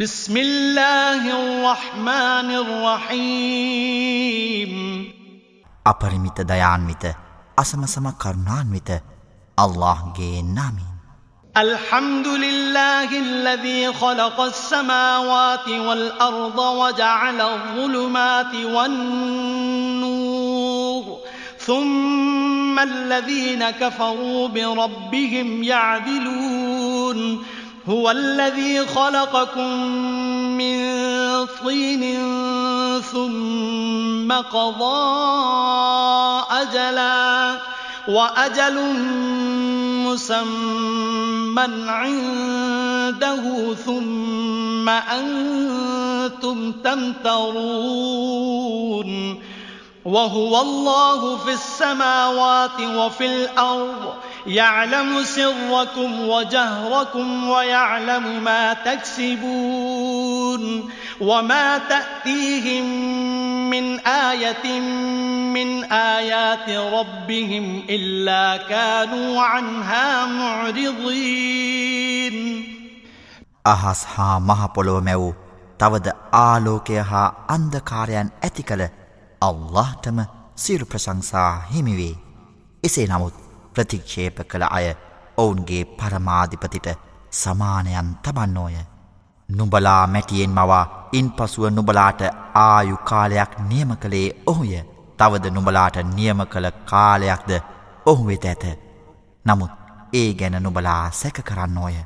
بسم الله الرحمن الرحيم. අපරිමිත දයාන්විත අසමසම الله අල්ලාහ්ගේ නාමයෙන්. الحمد لله الذي خلق السماوات والأرض وجعل الظلمات والنور ثم الذين كفروا بربهم يعدلون هو الذي خلقكم من طين ثم قضى أجلا وأجل مسمى عنده ثم أنتم تمترون وهو الله في السماوات وفي الأرض يعلم سركم وجهركم ويعلم ما تكسبون وما تأتيهم من آية من آيات ربهم إلا كانوا عنها معرضين අහස් හා මහපොළොව මැවූ තවද ආලෝකය හා අන්දකාරයන් ඇති කළ අල්لهටම සිරු ප්‍රශංසා හිමිවේ. එසේ නමුත් ප්‍රතික්ෂේප කළ අය ඔවුන්ගේ පරමාධිපතිට සමානයන් තබන්නෝය. නුබලා මැටියෙන් මවා ඉන් පසුව නුබලාට ආයු කාලයක් නියම කළේ ඔහුය තවද නුබලාට නියම කළ කාලයක්ද ඔහු වෙත ඇත. නමුත් ඒ ගැන නුබලා සැක කරන්න ඕය.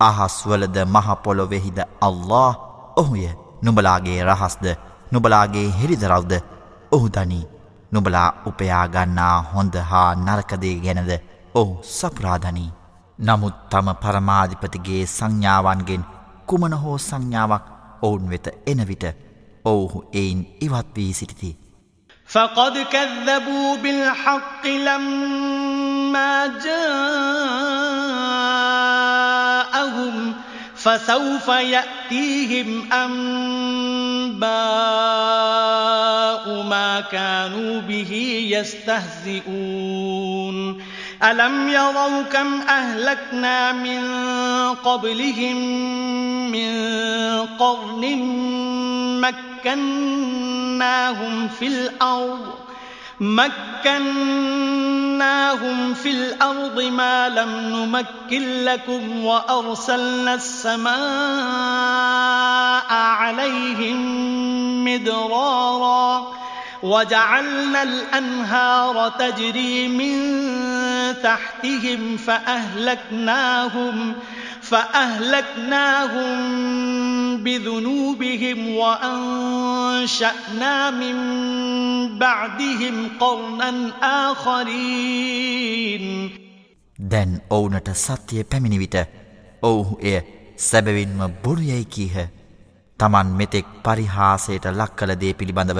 අහස්වලද මහපොලොවෙහිද අල්له ඔහුය නුබලාගේ රහස්ද නුබලාගේ හෙරිදරව්ද ඔහු දනී නුබලා උපයාගන්නා හොඳ හා නරකදේ ගැනද ඔහු සප්‍රාධනී. නමුත් තම පරමාධිපතිගේ සංඥාවන්ගෙන් කුමන හෝ සංඥාවක් ඔවුන් වෙත එනවිට ඔවුහු එයින් ඉවත් වී සිටිති. فقد كذبوا بالحق لما جاءهم فسوف يأتيهم أنباء ما كانوا به يستهزئون. ألم يروا كم أهلكنا من قبلهم من قرن مكناهم في الأرض مكناهم في الأرض ما لم نمكن لكم وأرسلنا السماء عليهم مدرارا وجعلنا الأنهار تجري من تحتهم فأهلكناهم بذنوبهم وأنشأنا من بعدهم قرنا آخرين දැන් ඔවුනට සත්‍යය පැමිණි විට ඔවුහු එය සැබවින්ම බොරුයැයි කීහ. තමන් මෙතෙක් පරිහාසයට ලක් කළ දේ පිළිබඳව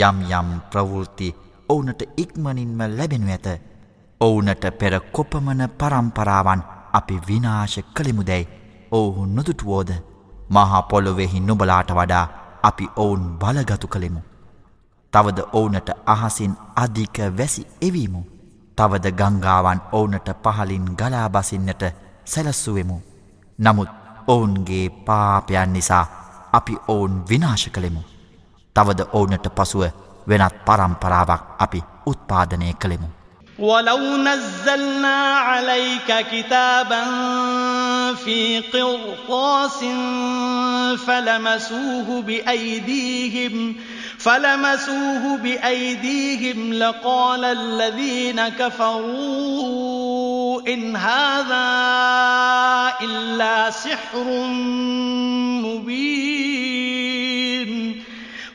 යම් යම් ප්‍රවෘත්ති ඔවුනට ඉක්මනින්ම ලැබෙනු ඇත. ඔවුනට පෙර කොපමන පරම්පරාවන් අපි විනාශ කළෙමුදැයි ඔවුහු නොදුටුවෝද මහා පොළොවෙහි නුබලාට වඩා අපි ඔවුන් බලගතු කළෙමු. තවද ඔවුනට අහසින් අධික වැසි එවීමු. තවද ගංගාවන් ඔවුනට පහලින් ගලාබසින්නට සැලස්සුවෙමු. නමුත් ඔවුන්ගේ පාපයන් නිසා අපි ඔවුන් විනාශ කළෙමු. තවද ඔවුනට පසුව වෙනත් පරම්පරාවක් අපි උත්පාදනය කළෙමු. ولو نزلنا عليك كتابا في قرطاس فلمسوه بأيديهم فلمسوه بأيديهم لقال الذين كفروا إن هذا إلا سحر مبين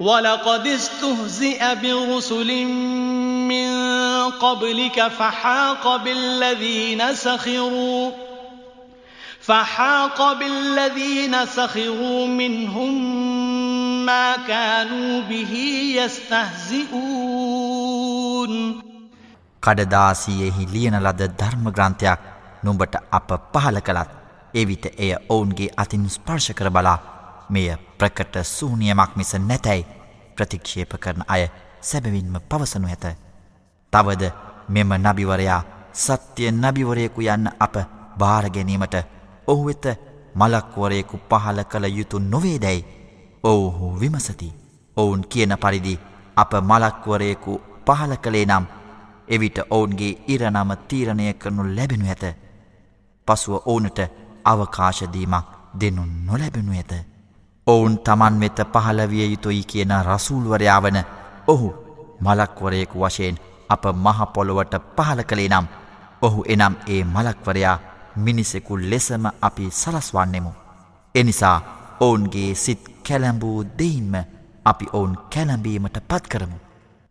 ولقد استهزئ برسل من قبلك فحاق بالذين سخروا فحاق بالذين سخروا منهم ما كانوا به يستهزئون කඩදාසියෙහි ලියන ලද ධර්ම ග්‍රන්ථයක් නුඹට අප පහල කළත් එවිට එය ඔවුන්ගේ අතින් ස්පර්ශ කර බලා මෙය ප්‍රකට සූනියමක් මිස නැතැයි ප්‍රතික්ෂේප කරන අය සැබවින්ම පවසනු ඇත. තවද මෙම නබිවරයා සත්‍යය නබිවරයෙකු යන්න අප භාරගැනීමට ඔහු වෙත මලක්වරයෙකු පහල කළ යුතු නොවේදැයි ඔවුහු විමසති. ඔවුන් කියන පරිදි අප මලක්වරයෙකු පහල කළේ නම් එවිට ඔවුන්ගේ ඉරනම තීරණය කරනු ලැබෙනු ඇත. පසුව ඕනට අවකාශදීමක් දෙනු නොලැබෙනු ඇත. ඔවුන් තමන් වෙත පහලවිය යුතුයි කියන රසූල්වරයා වන ඔහු මලක්වරයෙකු වශයෙන් අප මහපොළොවට පහල කළේ නම් ඔහු එනම් ඒ මලක්වරයා මිනිසෙකු ලෙසම අපි සලස්වන්නෙමු. එනිසා ඔවුන්ගේ සිත් කැලැඹූ දෙයින්ම අපි ඔවුන් කැලැඹීමට පත් කරමු.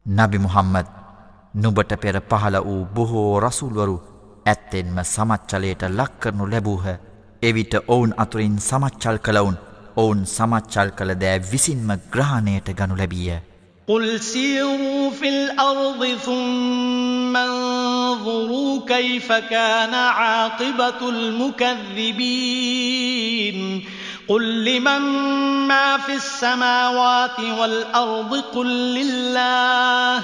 නබි මුහම්මද නුබට පෙර පහල වූ බොහෝ රසුල්වරු ඇත්තෙන්ම සමච්චලයට ලක්කරනු ලැබූහ. එවිට ඔවුන් අතුරින් සමච්චල් කළවුන් ඔවුන් සමච්චල් කළ දෑ විසින්ම ග්‍රහණයට ගනු ලැබිය. قل سيروا في الأرض ثم انظروا كيف كان عاقبة المكذبين قل لمن ما في السماوات والأرض قل لله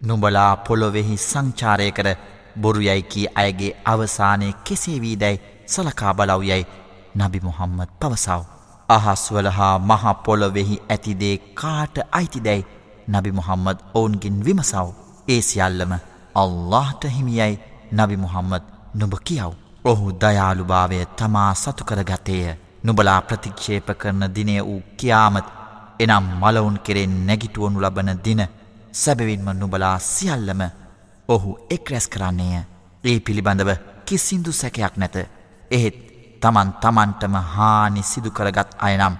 නුඹලා පොළොවෙහි සංචාරය කර බොරුයයි කී අයගේ අවසානය කෙසේ වීදැයි සලකා බලව් යැයි නබි මුහම්මද පවසාව. අහස්වල හා මහපොළොවෙහි ඇතිදේ කාට අයිතිදැයි නබි මුහම්මද ඔවුන්ගින් විමසව් ඒ සියල්ලම අල්لهට හිමියයි නබි මුහම්මද නුඹ කියව්. ඔහු දයාළුභාවය තමා සතුකරගතේය නුබලා ප්‍රතික්ෂේප කරන දිනය වූ කියාමත් එනම් මලවුන් කෙරෙන් නැගිටුවනු ලබන දින සැබවින්ම නුබලා සියල්ලම ඔහු එක් රැස් කරන්නේය ඒ පිළිබඳව කිසිදු සැකයක් නැත එහෙත් තමන් තමන්ටම හානි සිදුකරගත් අයනම්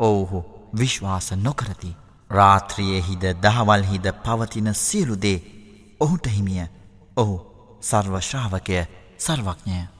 ඔවුහු විශ්වාස නොකරති. රාත්‍රියයෙහිද දහවල්හිද පවතින සියලුදේ ඔහුට හිමිය ඔහු සර්වශ්‍රාවකය සර්වඥය.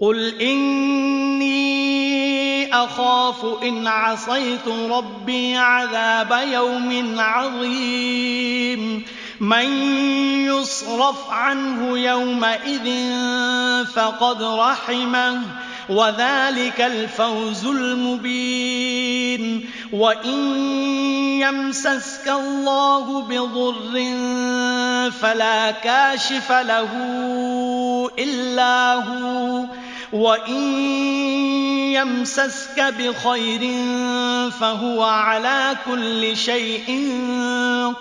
قل إني أخاف إن عصيت ربي عذاب يوم عظيم من يصرف عنه يومئذ فقد رحمه وذلك الفوز المبين. وإن يمسسك الله بضر فلا كاشف له إلا هو. وإن يمسسك بخير فهو على كل شيء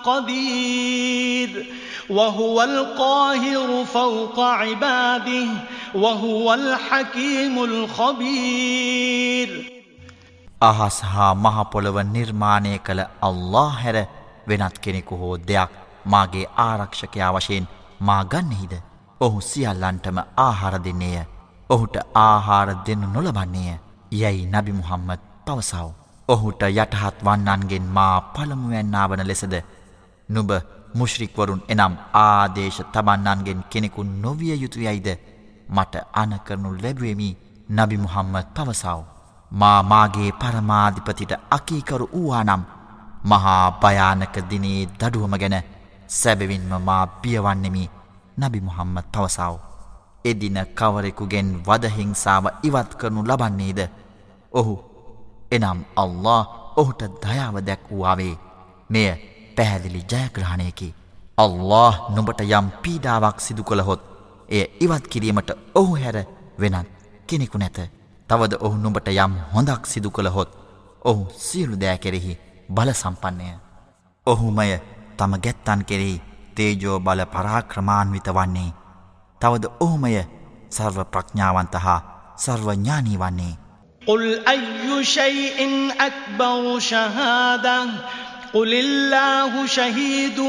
قدير. وهو القاهر فوق عباده وهو الحكيم الخبير අහස් හා මහ පොළව නිර්මාණය කළ අල්ලාහ් හැර වෙනත් කෙනෙකු හෝ දෙයක් මාගේ ආරක්ෂකයා වශයෙන් මා ගන්නෙහිද? ඔහු සියල්ලන්ටම ආහාර දෙන්නේය. ඔහුට ආහාර දෙනු නොලබන්නේය. යැයි නබි මුහම්මද් පවසව. ඔහුට යටහත් වන්නන්ගෙන් මා පළමුවැන්නාවන ලෙසද නුඹ මුශ්රික්වරුන් එනම් ආදේශ තබන්නන්ගෙන් කෙනෙකු නොවිය යුතුයයිද මට අනකරනු ලැබුවමි නබි මුහම්මද පවසාව. මා මාගේ පරමාධිපතිට අකීකරු වූවානම් මහා භයානක දිනේ දඩුවම ගැන සැබවින්ම මා පියවන්නෙමි නබි මුහම්මද පවසාව. එදින කවරෙකුගෙන් වදහිංසාව ඉවත් කරනු ලබන්නේද. ඔහු එනම් අල්له ඔහුට දයාව දැක් වූවාවේ මෙය පැහැදිලි ජයග්‍රහණයකි. අල්له නුඹට යම් පීඩාවක් සිදු කොළහොත් එය ඉවත් කිරීමට ඔහු හැර වෙනත් කෙනෙකු නැත. තවද ඔහු නුඹට යම් හොඳක් සිදු කළහොත් ඔහු සියලු දෑ කෙරෙහි බල සම්පන්නය. ඔහුමය තම ගැත්තන් කෙරෙහි තේජෝ බල පරාක්‍රමාන්විත වන්නේ. තවද ඔහුමය සර්ව ප්‍රඥාවන්ත හා සර්වඥානී වන්නේ. قل أي شيء أكبر شهادة قل الله شهيد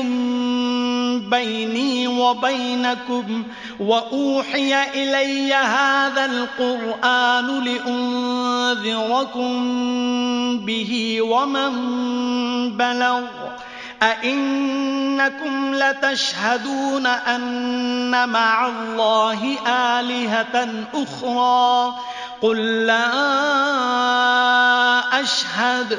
بيني وبينكم وأوحي إلي هذا القرآن لأنذركم به ومن بلغ أئنكم لتشهدون أن مع الله آلهة أخرى قل لا أشهد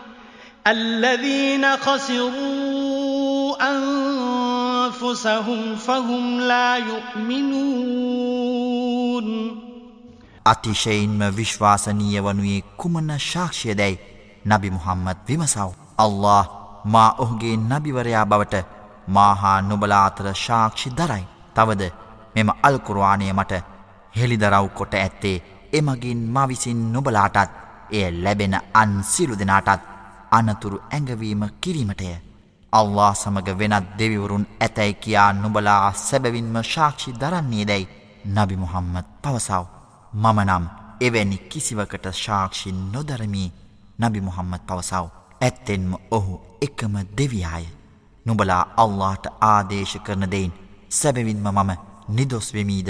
الذين خسروا أنفسهم فهم لا يؤمنون අතිශයින්ම විශ්වාසනීය වනුයේ කුමන ශාක්ෂයදැයි නබි මුහම්මත් විමසව්. අල්له මා ඔහුගේ නබිවරයා බවට මාහා නොබලා අතර ශාක්ෂි දරයි. තවද මෙම අල්කුරවානය මට හෙළිදරව් කොට ඇත්තේ එමගින් මවිසින් නොබලාටත් එය ලැබෙන අන්සිරු දෙනාටත් අනතුරු ඇඟවීම කිරීමටය. අල්له සමඟ වෙනත් දෙවිවරුන් ඇතැයි කියා නුබලා සැබවින්ම ශාක්ෂි දරන්නේ දැයි නබි මුහම්මත් පවසාව. මමනම් එවැනි කිසිවකට ශාක්ෂි නොදරමී නබි මුහම්මත් පවසාව. ඇත්තෙන්ම ඔහු එකම දෙවියාය. නුබලා අල්لهට ආදේශ කරන දෙයින් සැබවින්ම මම නිදොස්වෙමීද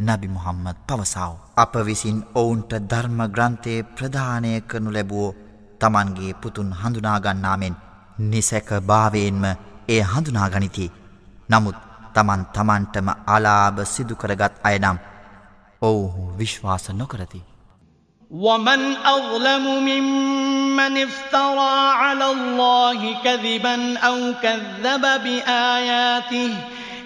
නබි මුහම්මත් පවසාව. අප විසින් ඔවුන්ට ධර්ම ග්‍රන්ථයේ ප්‍රධානය කරනු ලැබුවෝ තමන්ගේ පුතුන් හඳුනාගන්නාමෙන් නිසැක භාවයෙන්ම එය හඳුනාගනිති. නමුත් තමන් තමන්ටම අලාභ සිදුකරගත් අයනම් ඔවුහු විශ්වාස නොකරති. ومن أظلم ممن افترى على الله كذبا أو كذب بآياته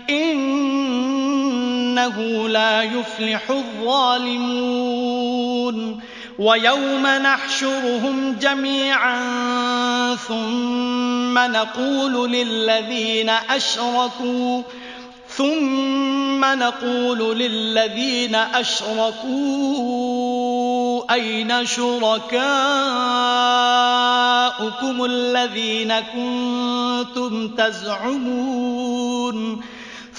إنه لا يفلح الظالمون ويوم نحشرهم جميعا ثم نقول للذين أشركوا ثم نقول للذين أشركوا أين شركاؤكم الذين كنتم تزعمون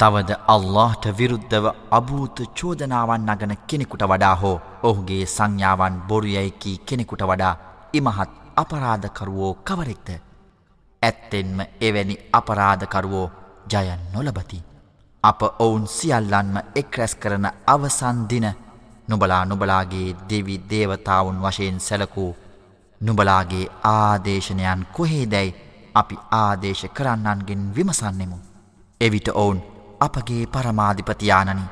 තවද අල්لهට විරුද්ධව අභූත චෝදනාවන් නගන කෙනෙකුට වඩා හෝ ඔහුගේ සංඥාවන් බොරුයැයිකී කෙනෙකුට වඩා ඉමහත් අපරාධකරුවෝ කවරෙක්ද. ඇත්තෙන්ම එවැනි අපරාධකරුවෝ ජයන් නොලබති. අප ඔවුන් සියල්ලන්ම එක්රැස් කරන අවසන්දින නුබලා නුබලාගේ දෙවි දේවතාවුන් වශයෙන් සැලකූ නුබලාගේ ආදේශනයන් කොහේ දැයි අපි ආදේශ කරන්නන්ගෙන් විමසන්නෙමු. එවිට ඔවුන් අපගේ පරමාධිපතියානනි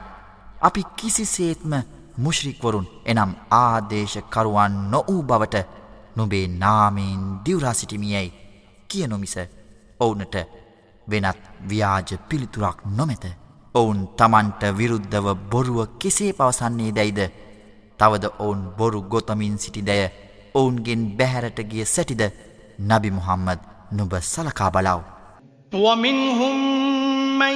අපි කිසිසේත්ම මුශ්රික්වරුන් එනම් ආදේශකරුවන් නොවූ බවට නොබේ නාමයෙන් දිවරාසිටිමියයි කියනොමිස ඔවුනට වෙනත් ව්‍යාජ පිළිතුරක් නොමැත ඔවුන් තමන්ට විරුද්ධව බොරුව කෙසේ පවසන්නේ දැයිද තවද ඔවුන් බොරු ගොතමින් සිටි දැය ඔවුන්ගෙන් බැහැරට ගිය සැටිද නබි මුහම්මද නුබ සලකා බලාව. ومنهم من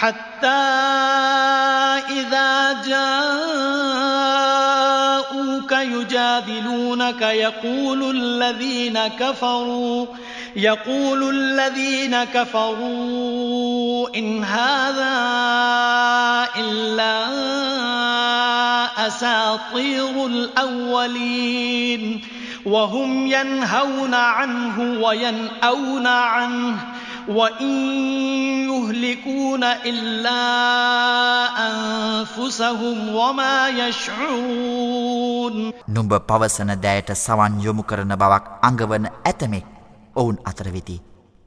حتى إذا جاءوك يجادلونك يقول الذين كفروا يقول الذين كفروا إن هذا إلا أساطير الأولين. وهم ينهون عنه وينأون عنه. وإن يهلكون إلا أنفسهم وما يشعرون නුඹ පවසන දෑයට සවන් යොමු කරන බවක් අඟවන ඇතමෙක් ඔවුන් අතරවෙති.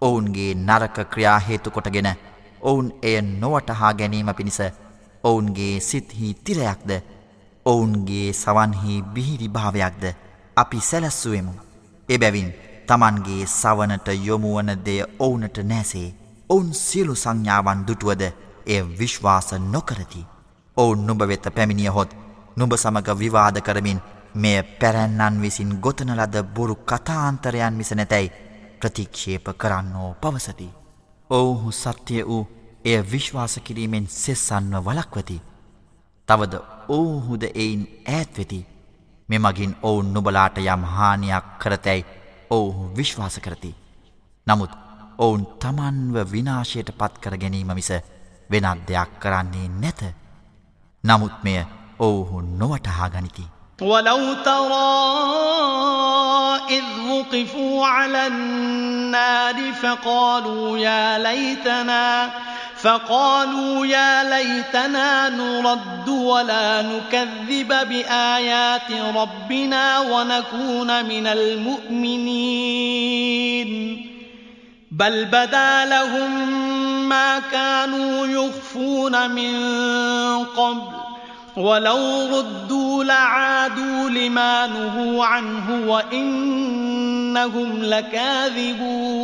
ඔවුන්ගේ නරක ක්‍රියා හේතු කොටගෙන ඔවුන් එය නොවටහා ගැනීම පිණිස ඔවුන්ගේ සිත්හි තිරයක්ද ඔවුන්ගේ සවන්හි බිහිරි භාවයක්ද අපි සැලැස්සුවමු. එබැවින් තමන්ගේ සවනට යොමුවන දෙය ඔවුනට නෑසේ ඔවුන් සියලු සංඥාවන් දුටුවද එය විශ්වාස නොකරති. ඔවුන් නුඹ වෙත පැමිණිය හොත් නුඹ සමඟ විවාද කරමින් මෙය පැරැන්නන් විසින් ගොතනලද බොරු කතාන්තරයන් මිස නැතැයි ප්‍රතික්ෂේප කරන්නෝ පවසති. ඔවුහු සත්‍යය වූ එය විශ්වාස කිරීමෙන් සෙස්සන්ව වලක්වති. තවද ඔවුහුද එයින් ඈත්වෙති මෙමගින් ඔවුන් නුබලාට යම් හානියක් කරතැයි ඔවුහු විශ්වාස කරති. නමුත් ඔවුන් තමන්ව විනාශයට පත් කර ගැනීම මිස වෙනත් දෙයක් කරන්නේ නැත. නමුත් මෙය ඔවුහු නොවටහා ගනිති. ولو ترى إذ وقفوا على النار فقالوا يا ليتنا فقالوا يا ليتنا نرد ولا نكذب بآيات ربنا ونكون من المؤمنين. بل بدا لهم ما كانوا يخفون من قبل ولو ردوا لعادوا لما نهوا عنه وإنهم لكاذبون.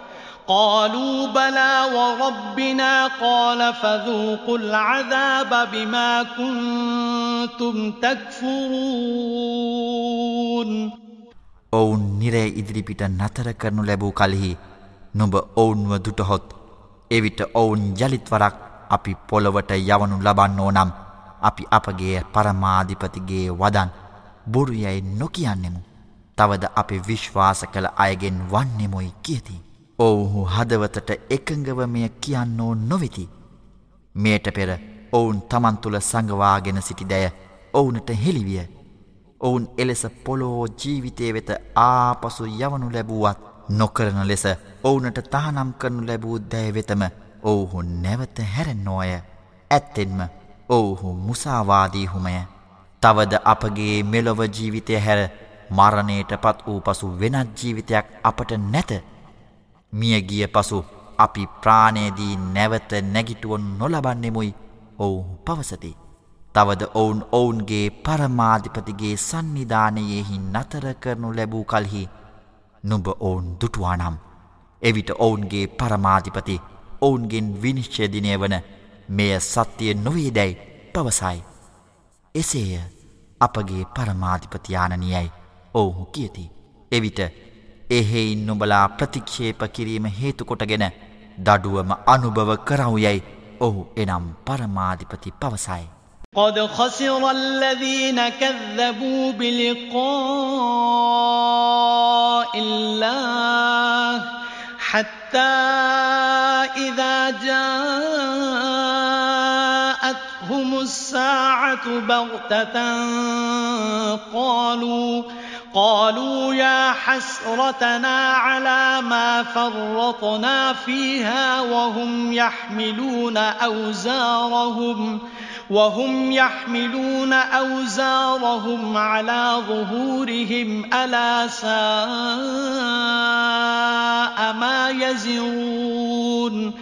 قالوا بلى وربنا قال فذوقوا العذاب بما كنتم تكفرون ඔවුන් නිරේ ඉදිරිපිට නතර කරනු ලැබූ කලෙහි නුඹ ඔවුන්ව දුටහොත් එවිට ඔවුන් ජලිත්වරක් අපි පොළොවට යවනු ලබන්නෝ නම් අපි අපගේ පරමාධිපතිගේ වදන් බොරුයැයි නොකියන්නෙමු. තවද අපි විශ්වාස කළ අයගෙන් වන්නෙමුයි කියති. ඔවුහු හදවතට එකඟව මෙය කියන්නෝ නොවෙති. මේට පෙර ඔවුන් තමන්තුළ සඟවාගෙන සිටි දැය ඔවුනට හෙළිවිය. ඔවුන් එලෙස පොලෝ ජීවිතය වෙත ආපසු යවනු ලැබුවත් නොකරන ලෙස ඔවුනට තහනම් කරනු ලැබූ දැය වෙතම ඔවුහු නැවත හැරෙන්නෝය. ඇත්තෙන්ම ඔවුහු මුසාවාදීහුමය. තවද අපගේ මෙලොව ජීවිතය හැර මරණයට පත් වූ පසු වෙනත් ජීවිතයක් අපට නැත. මියගිය පසු අපි ප්‍රාණයේදී නැවත නැගිටුවන් නොලබන්නෙමුයි ඔවුහු පවසති. තවද ඔවුන් ඔවුන්ගේ පරමාධිපතිගේ සන්නිධානයෙහි නතර කරනු ලැබූ කල්හි නුඹ ඔවුන් දුටුවානම්. එවිට ඔවුන්ගේ පරමාධිපති ඔවුන්ගෙන් විනිශ්චයදිනය වන මෙය සත්‍යය නොවේදැයි පවසයි. එසේය අපගේ පරමාධිපතියානනියයි ඔවුහු කියති. එවිට එහෙයින් නුඹලා ප්‍රතික්ෂේප කිරීම හේතුකොටගෙන දඩුවම අනුභව කරවුයැයි ඔහු එනම් පරමාධිපති පවසයි. قد خسر الذين كذبوا بلقاء الله حتى إذا جاءتهم الساعة بغتة قالوا قالوا يا حسرتنا على ما فرطنا فيها وهم يحملون أوزارهم وهم يحملون أوزارهم على ظهورهم ألا ساء ما يزرون.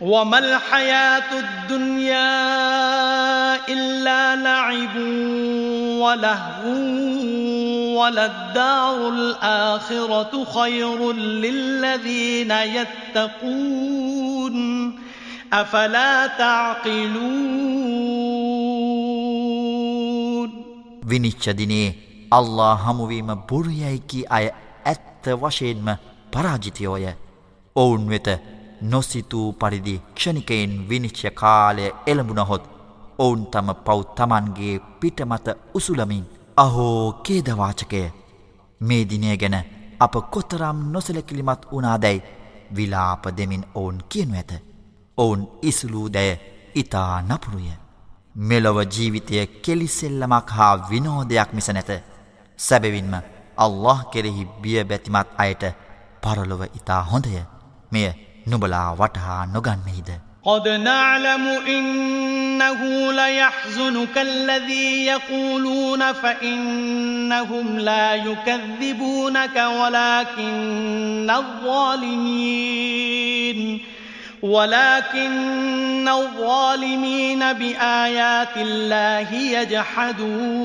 وما الحياة الدنيا إلا لعب ولهو وللدار الآخرة خير للذين يتقون أفلا تعقلون විනිච්ච දිනේ අල්ලා හමුවීම බොරුයැයිකි අය ඇත්ත වශයෙන්ම පරාජිතයෝය ඔවුන් වෙත නොසිතූ පරිදි ක්ෂණිකයෙන් විනිශ්්‍ය කාලය එළඹුණහොත් ඔවුන් තම පව් තමන්ගේ පිටමත උසුලමින් අහෝ කේදවාචකය! මේ දිනය ගැන අප කොතරම් නොසලකිලිමත් වනාදැයි විලාප දෙමින් ඔවුන් කියනු ඇත. ඔවුන් ඉසුලූ දැය ඉතා නපුරුය. මෙලොව ජීවිතය කෙලිසෙල්ලමක් හා විනෝදයක් මිස නැත. සැබවින්ම අල්له කෙරෙහි බිය බැතිමත් අයට පරලොව ඉතා හොඳය. මෙය නුබලා වටහා නොගන්නෙහිද قد نعلم إنه ليحزنك الذي يقولون فإنهم لا يكذبونك ولكن الظالمين ولكن الظالمين بآيات الله يجحدون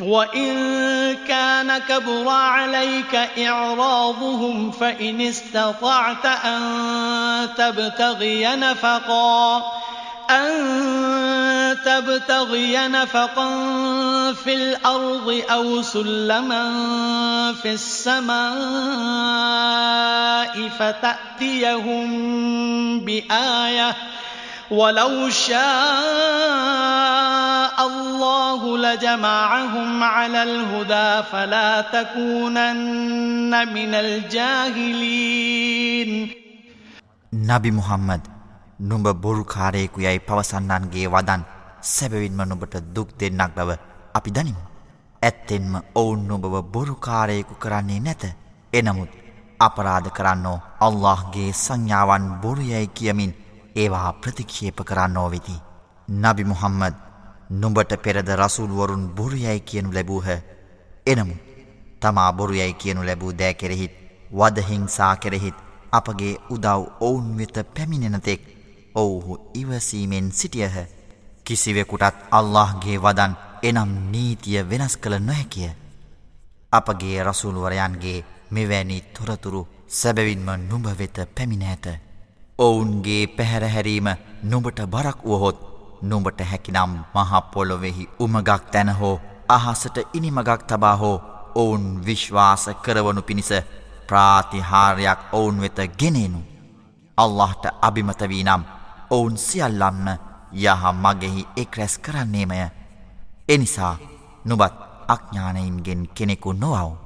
وإن كان كبر عليك إعراضهم فإن استطعت أن تبتغي نفقا أن تبتغي نفقا في الأرض أو سلما في السماء فتأتيهم بآية وَلَوْ شَاءَ اللَّهُ لَجَمَعَهُمْ عَلَى الْهُدَى فَلَا تَكُونَنَّ مِنَ الْجَاهِلِينَ නබි මුහම්මද් නුඹ බොරුකාරයෙකු යයි පවසන්නන්ගේ වදන් සැබවින්ම නුඹට දුක් දෙන්නක් බව අපි දනිමු. ඇත්තෙන්ම ඔවුන් නුඹව බොරුකාරයෙකු කරන්නේ නැත. එනමුත් අපරාධ කරන්නෝ අල්لهගේ සංඥාවන් බොරුයැයි කියමින් ඒවා ප්‍රතික්ෂේප කරන්නෝ වෙති. නබි මුහම්මද නුඹට පෙරද රසුල්වරුන් බොරුයැයි කියනු ලැබූහ. එනමු තමා බොරුයැයි කියනු ලැබූ දෑ කෙරෙහිත් වදහිංසා කෙරෙහිත් අපගේ උදව් ඔවුන් වෙත පැමිණෙනතෙක් ඔවුහු ඉවසීමෙන් සිටියහ. කිසිවෙකුටත් අල්لهගේ වදන් එනම් නීතිය වෙනස් කළ නොහැකිය. අපගේ රසුල්වරයන්ගේ මෙවැනි තොරතුරු සැබවින්ම නුඹ වෙත පැමිණ ඇත. ඔවුන්ගේ පැහැරහැරීම නුඹට බරක් වුවහොත් නුඹට හැකිනම් මහපොලොවෙහි උමගක් තැන හෝ අහසට ඉනිමගක් තබා හෝ ඔවුන් විශ්වාස කරවනු පිණිස ප්‍රාතිහාරයක් ඔවුන් වෙත ගෙනෙනු. අල්لهට අභිමතවී නම් ඔවුන් සියල්ලම්ම යහ මගෙහි එක් රැස් කරන්නේමය. එනිසා නුබත් අඥ්ඥානයින්ගෙන් කෙනෙකු නොවව්.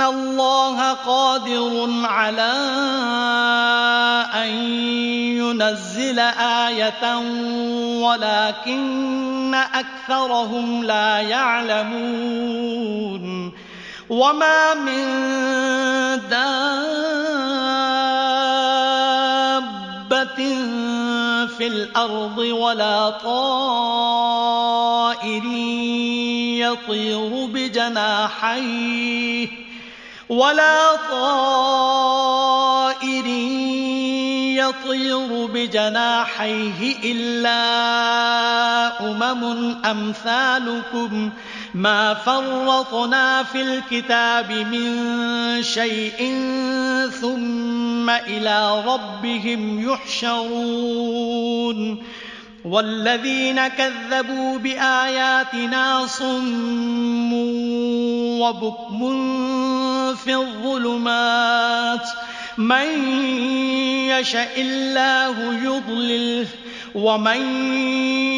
الله قادر على أن ينزل آية ولكن أكثرهم لا يعلمون وما من دابة في الأرض ولا طائر يطير بجناحيه ولا طائر يطير بجناحيه إلا أمم أمثالكم. ما فرطنا في الكتاب من شيء ثم إلى ربهم يحشرون. والذين كذبوا بآياتنا صم وبكم في الظلمات من يشأ الله يضلله ومن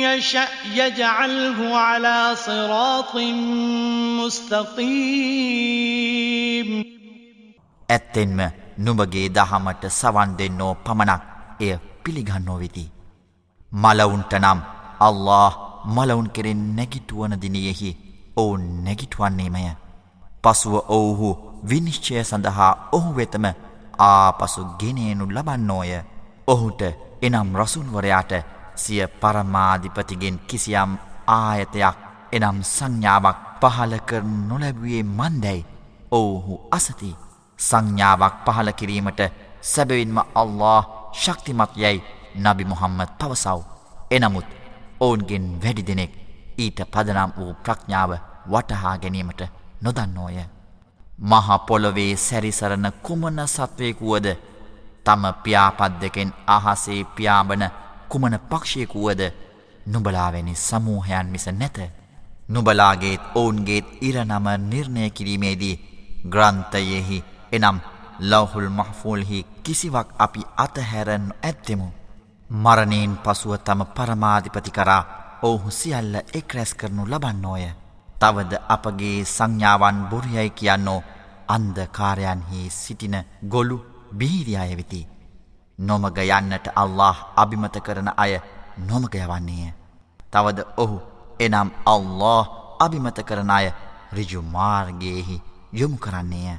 يشأ يجعله على صراط مستقيم ඇත්තෙන්ම නුඹගේ දහමට සවන් දෙන්නෝ පමණක් එය පිළිගන්නෝ වෙති. මලවුන්ට නම් අල්له මලවුන් කෙරෙන් නැගිටුවන දිනියෙහි ඔවුන් නැගිටුවන්නේමය. පසුව ඔවුහු විනිශ්චය සඳහා ඔහු වෙතම ආපසු ගෙනයනු ලබන්නෝය. ඔහුට එනම් රසුන්වරයාට සිය පරමාධිපතිගෙන් කිසියම් ආයතයක් එනම් සංඥාවක් පහල කර නොලැබුවේ මන්දැයි ඔවුහු අසති. සංඥාවක් පහල කිරීමට සැබවින්ම අල්له ශක්තිමත් යැයි නබි මුහම්මද පවසව්. එනමුත් ඔවුන්ගෙන් වැඩි දෙනෙක් ඊට පදනම් වූ ප්‍රඥාව වටහා ගැනීමට නොදන්නෝය. මහපොළොවේ සැරිසරන කුමන සත්වයකුවද තම පියාපත් දෙකෙන් අහසේ පියාඹන කුමන පක්ෂයකුවද නුබලාවැනි සමූහයන් මිස නැත. නුබලාගේත් ඔවුන්ගේත් ඉරනම නිර්ණය කිරීමේදී ග්‍රන්ථයෙහි එනම් ලවහුල් මහෆූල්හි කිසිවක් අපි අතහැරන් ඇත්තෙමු. මරණයෙන් පසුව තම පරමාධිපති කරා ඔවුහු සියල්ල එක් රැස් කරනු ලබන්නෝය. තවද අපගේ සංඥාවන් බොරියයි කියන්නෝ අන්දකාරයන්හි සිටින ගොලු බීරියාය වෙති. නොමග යන්නට අල්له අභිමත කරන අය නොමගයවන්නේය. තවද ඔහු එනම් අල්له අභිමත කරන අය රිජුමාර්ගයෙහි යොමු කරන්නේය.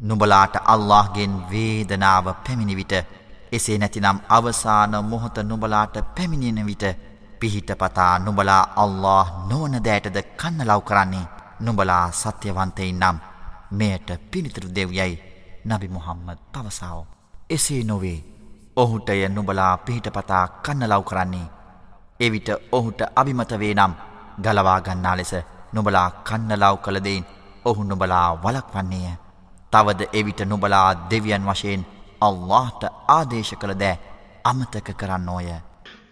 නුබලාට අල්لهගෙන් වේදනාව පැමිණි විට එසේ නැතිනම් අවසාන මොහොත නුබලාට පැමිණෙන විට පිහිටපතා නුබලා අල්له නොවන දෑටද කන්නලව් කරන්නේ නුබලා සත්‍යවන්තයි නම් මෙයට පිළිතුරු දෙව්යයි නබි මුහම්මද පවසාාව. එසේ නොවේ ඔහුටය නුබලා පිහිටපතා කන්නලව් කරන්නේ. එවිට ඔහුට අභිමතවේ නම් ගලවාගන්නා ලෙස නොබලා කන්නලව් කළදයින් ඔහු නොබලා වලක් වන්නේය. තවද එවිට නුබලා දෙවියන් වශයෙන් අල්لهට ආදේශ කළ දෑ අමතක කරන්න ඕය.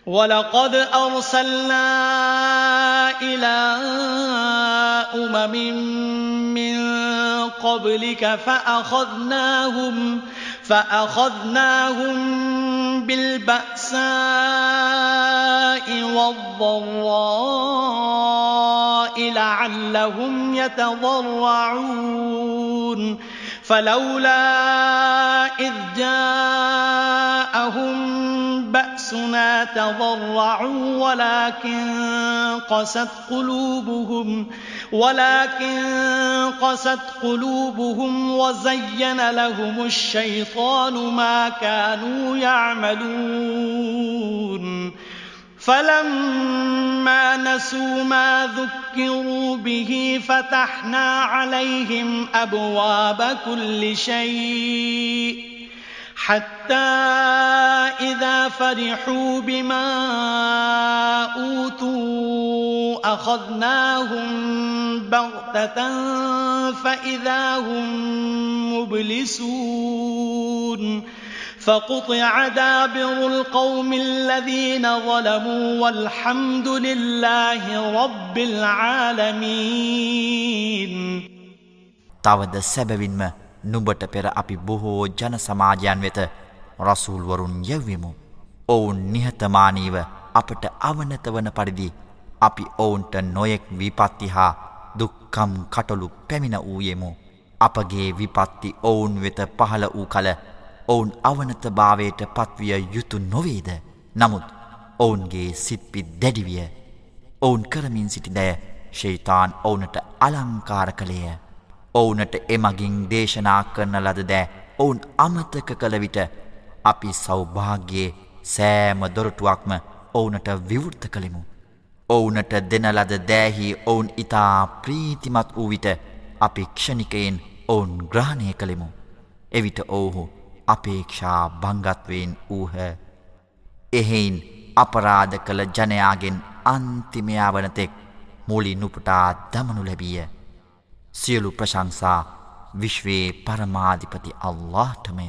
ولقد أرسلنا إلى أمم من قبلك فأخذناهم فأخذناهم بالبأساء والضراء لعلهم يتضرعون فلولا إذ جاءهم بأسنا تضرعوا ولكن قست قلوبهم ولكن قست قلوبهم وزين لهم الشيطان ما كانوا يعملون. فلما نسوا ما ذكروا به فتحنا عليهم أبواب كل شيء حتى إذا فرحوا بما أوتوا أخذناهم بغتة فإذا هم مبلسون فقطع دابر القوم الذين ظلموا والحمد لله رب العالمين තවද සැබවින්ම නුඹට පෙර අපි බොහෝ ජන සමාජයන් වෙත රසූල්වරුන් යැව්වෙමු. ඔවුන් නිහතමානීව අපට අවනත වන පරිදි අපි ඔවුන්ට නොයෙක් විපත්ති හා දුක්කම් කටොළු පැමිණ වූයෙමු. අපගේ විපත්ති ඔවුන් වෙත පහළ වූ කල ඔවුන් අවනත භාවයට පත්විය යුතු නොවේද. නමුත් ඔවුන්ගේ සිත්පි දැඩිවිය. ඔවුන් කරමින් සිටි දැය ශෛතාන් ඔවුනට අලංකාර කළේය. ඔවුනට එමගින් දේශනා කරන ලද දෑ ඔවුන් අමතක කළ විට අපි සෞභාග්‍යයේ සෑම දොරටුවක්ම ඔවුනට විවෘත කළෙමු. ඔවුනට දෙන ලද දෑහි ඔවුන් ඉතා ප්‍රීතිමත් වූ විට අපි ක්ෂණිකයෙන් ඔවුන් ග්‍රහණය කළෙමු. එවිට ඔවුහු අපේක්ෂා බංගත්වයෙන් වූහ. එහෙයින් අපරාධ කළ ජනයාගෙන් අන්තිමයා වනතෙක් මුලි නුපටා දමනු ලැබිය. සියලු ප්‍රශංසා විශ්වේ පරමාධිපති අල්لهටමය.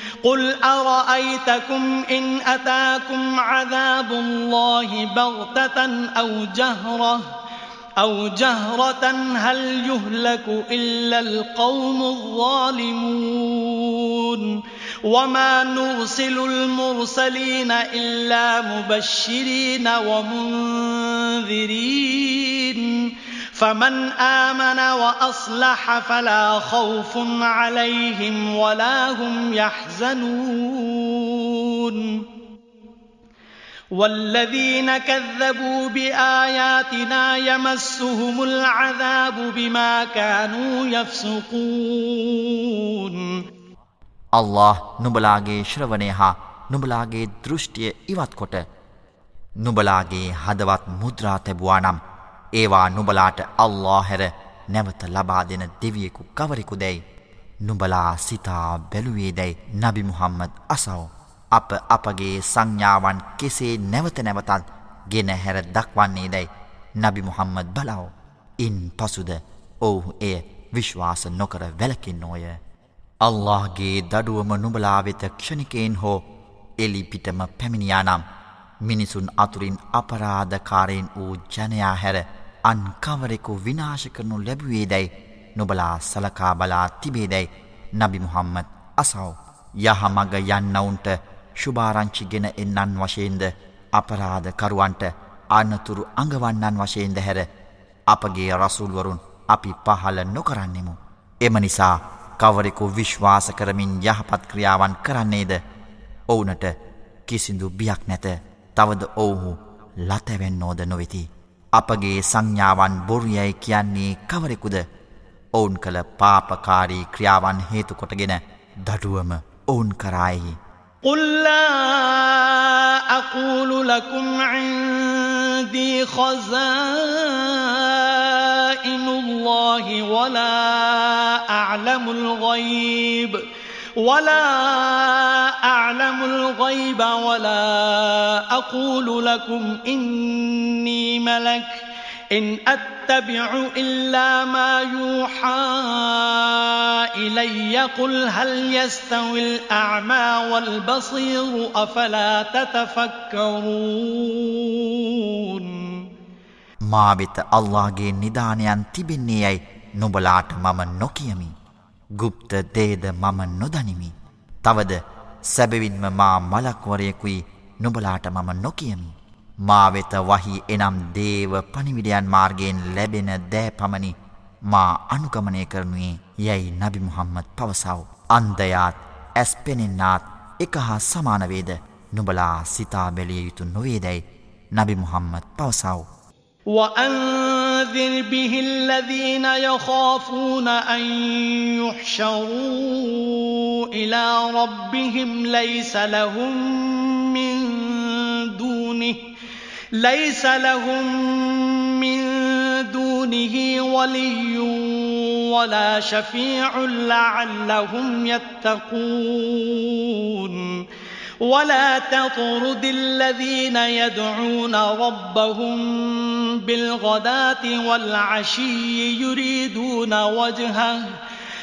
قل أرأيتكم إن أتاكم عذاب الله بغتة أو جهرة أو جهرة هل يهلك إلا القوم الظالمون وما نرسل المرسلين إلا مبشرين ومنذرين فمن آمن وأصلح فلا خوف عليهم ولا هم يحزنون والذين كذبوا بآياتنا يمسهم العذاب بما كانوا يفسقون الله නුඹලාගේ ශ්‍රවණය හා නුඹලාගේ දෘෂ්ටිය ඉවත් කොට නුඹලාගේ හදවත් මුද්‍රා තැබවා නම් ඒවා නුබලාට අල්له හැර නැවත ලබා දෙන දෙවියෙකු කවරෙකු දැයි? නුබලා සිතා බැලුවේ දැයි නබි මුහම්මද අසවෝ. අප අපගේ සංඥාවන් කෙසේ නැවත නැවතත් ගෙන හැර දක්වන්නේ දැයි නබි මුහම්මද බලවෝ. ඉන් පසුද ඔවුහු එය විශ්වාස නොකර වැලකින් නෝය අල්لهගේ දඩුවම නුබලාවෙත ක්ෂණිකයෙන් හෝ එලිපිටම පැමිණියානම් මිනිසුන් අතුරින් අපරාධකාරයෙන් වූ ජනයා හැර අන් කවරෙකු විනාශ කරනු ලැබුවේදැයි නොබලා සලකා බලා තිබේදැයි නබි මුහම්මත් අසව් යහමග යන්නවුන්ට ශුභාරංචිගෙන එන්නන් වශයෙන්ද අපරාධකරුවන්ට අන්නතුරු අඟවන්නන් වශයෙන්ද හැර අපගේ රසුල්වරුන් අපි පහල නොකරන්නෙමු. එම නිසා කවරෙකු විශ්වාස කරමින් යහපත් ක්‍රියාවන් කරන්නේද ඔවුනට කිසිදු බියක් නැත තවද ඔවුහු ලතැවෙන්නෝද නොවෙති. අපගේ සංඥාවන් බොරුයැයි කියන්නේ කවරෙකුද ඔවුන් කළ පාපකාරී ක්‍රියාවන් හේතුකොටගෙන දඩුවම ඔවුන් කරායෙහි. قل لا أقول لكم عندي خزائن الله ولا أعلم الغيب ولا أعلم الغيب ولا أقول لكم إني ملك إن أتبع إلا ما يوحى إلي قل هل يستوي الأعمى والبصير أفلا تتفكرون මා වෙත අල්ලාගේ නිධානයන් තිබෙන්නේ යැයි නොබලාට මම නොකියමි. ගුප්ත දේද මම නොදනිමි. තවද සැබවින්ම මා මලක්වරයෙකුයි නුබලාට මම නොකියමි. මා වෙත වහි එනම් දේව පනිවිඩයන් මාර්ගයෙන් ලැබෙන දෑ පමණි මා අනුගමනය කරනුයේ යැයි නබි මුහම්මද පවසව. අන්දයාත් ඇස් පෙනෙන්නාත් එක හා සමානවේද නුබලා සිතා බැලිය යුතු නොවේදැයි නබි මුහම්මද පවසව. وأنذر به الذين يخافون أن يحشروا إلى ربهم ليس لهم من دونه ليس لهم من دونه ولي ولا شفيع لعلهم يتقون ولا تطرد الذين يدعون ربهم بالغداة والعشي يريدون وجهه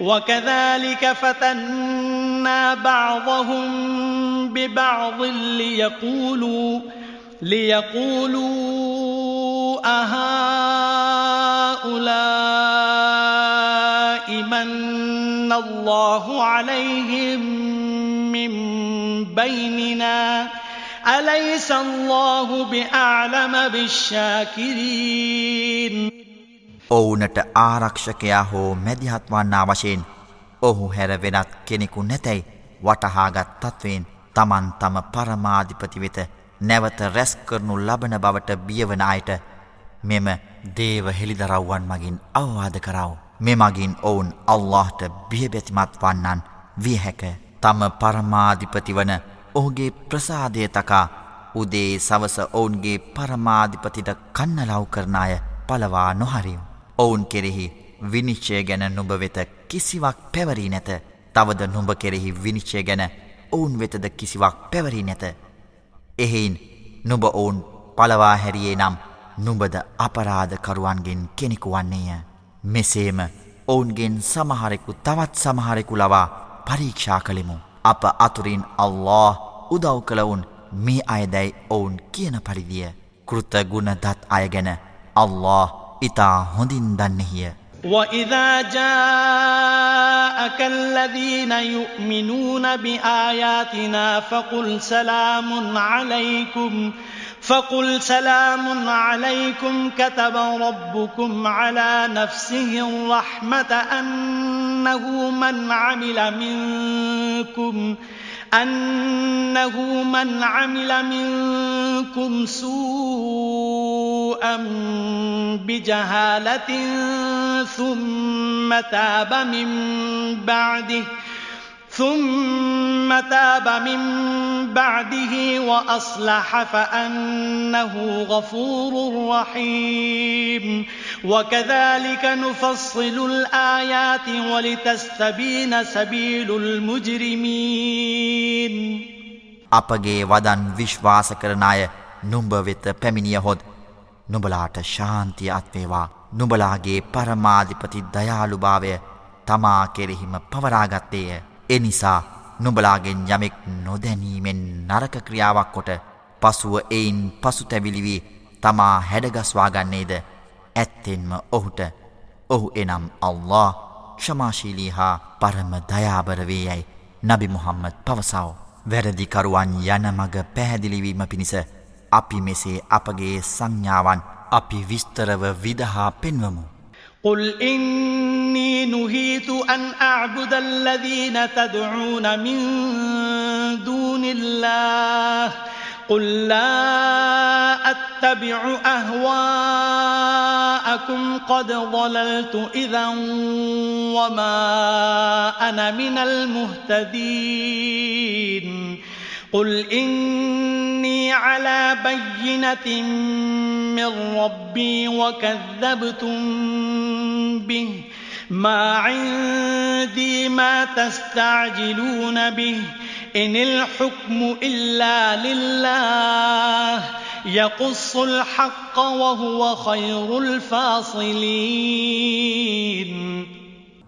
وكذلك فتنا بعضهم ببعض ليقولوا ليقولوا أهؤلاء من الله عليهم من بيننا أليس الله بأعلم بالشاكرين ඔවුනට ආරක්ෂකයා හෝ මැදිහත් වන්නා වශයෙන් ඔහු හැර වෙනත් කෙනෙකු නැතැයි වටහාගත් තත්වයෙන් තමන් තම පරමාධිපති වෙත නැවත රැස් කරනු ලබන බවට බියවන අයට මෙම දේව හෙළිදරව්වන් මගින් අවවාද කරව. මෙමගින් ඔවුන් අල්لهට බියබැතිමත් වන්නන් වියහැක තම පරමාධිපති වන ඔහුගේ ප්‍රසාදය තකා උදේ සවස ඔවුන්ගේ පරමාධිපතිට කන්නලව් කරනාය පලවා නොහරිම්. ඔවුන් කෙරෙහි විනිශ්චය ගැන නුඹ වෙත කිසිවක් පැවරී නැත. තවද නුඹ කෙරෙහි විනිශ්චය ගැන ඔවුන් වෙතද කිසිවක් පැවරී නැත. එහෙයින් නුඹ ඔවුන් පලවා හැරියේ නම් නුඹද අපරාධකරුවන්ගෙන් කෙනෙකු වන්නේය. මෙසේම ඔවුන්ගෙන් සමහරෙකු තවත් සමහරෙකු ලවා පරීක්ෂා කළෙමු. අප අතුරින් අල්له උදව් කළවුන් මේ අයදැයි ඔවුන් කියන පරිදිය. කෘතගුණ දත් අයගැන අල්له ඉතා හොඳින් දන්නෙහිය. وإذا جاءك الذين يؤمنون بآياتنا فقل سلام عليكم فقل سلام عليكم كتب ربكم على نفسه الرحمة أنه من عمل منكم أنه من عمل منكم سوءا بجهالة ثم تاب من بعده ثم تاب من بعده وأصلح فأنه غفور رحيم وكذلك نفصل الآيات ولتستبين سبيل المجرمين අපගේ වදන් විශ්වාස කරන අය නුඹ වෙත පැමිණියහොත් නුබලාට ශාන්තිය අත්වේවා නුබලාගේ පරමාධිපති දයාළුභාවය තමා කෙරෙහිම පවරාගත්තේය එනිසා නුබලාගෙන් යමෙක් නොදැනීමෙන් නරක ක්‍රියාවක් කොට පසුව එයින් පසු තැවිලිවී තමා හැඩගස්වාගන්නේද ඇත්තෙන්ම ඔහුට ඔහු එනම් අල්له ක්ෂමාශීලී හා පරම දයාබරවේ යැයි නබි මුහම්මද පවසාව. වැරදිකරුවන් යන මග පැහැදිලිවීම පිණිස අපි මෙසේ අපගේ සංඥාවන් අපි විස්තරව විදහා පෙන්වමු. قل إني نهيت أن أعبد الذين تدعون من دون الله قل لا أتبع أهواءكم قد ضللت إذا وما أنا من المهتدين قل إني على بينة من ربي وكذبتم به ما عندي ما تستعجلون به إن الحكم إلا لله يقص الحق وهو خير الفاصلين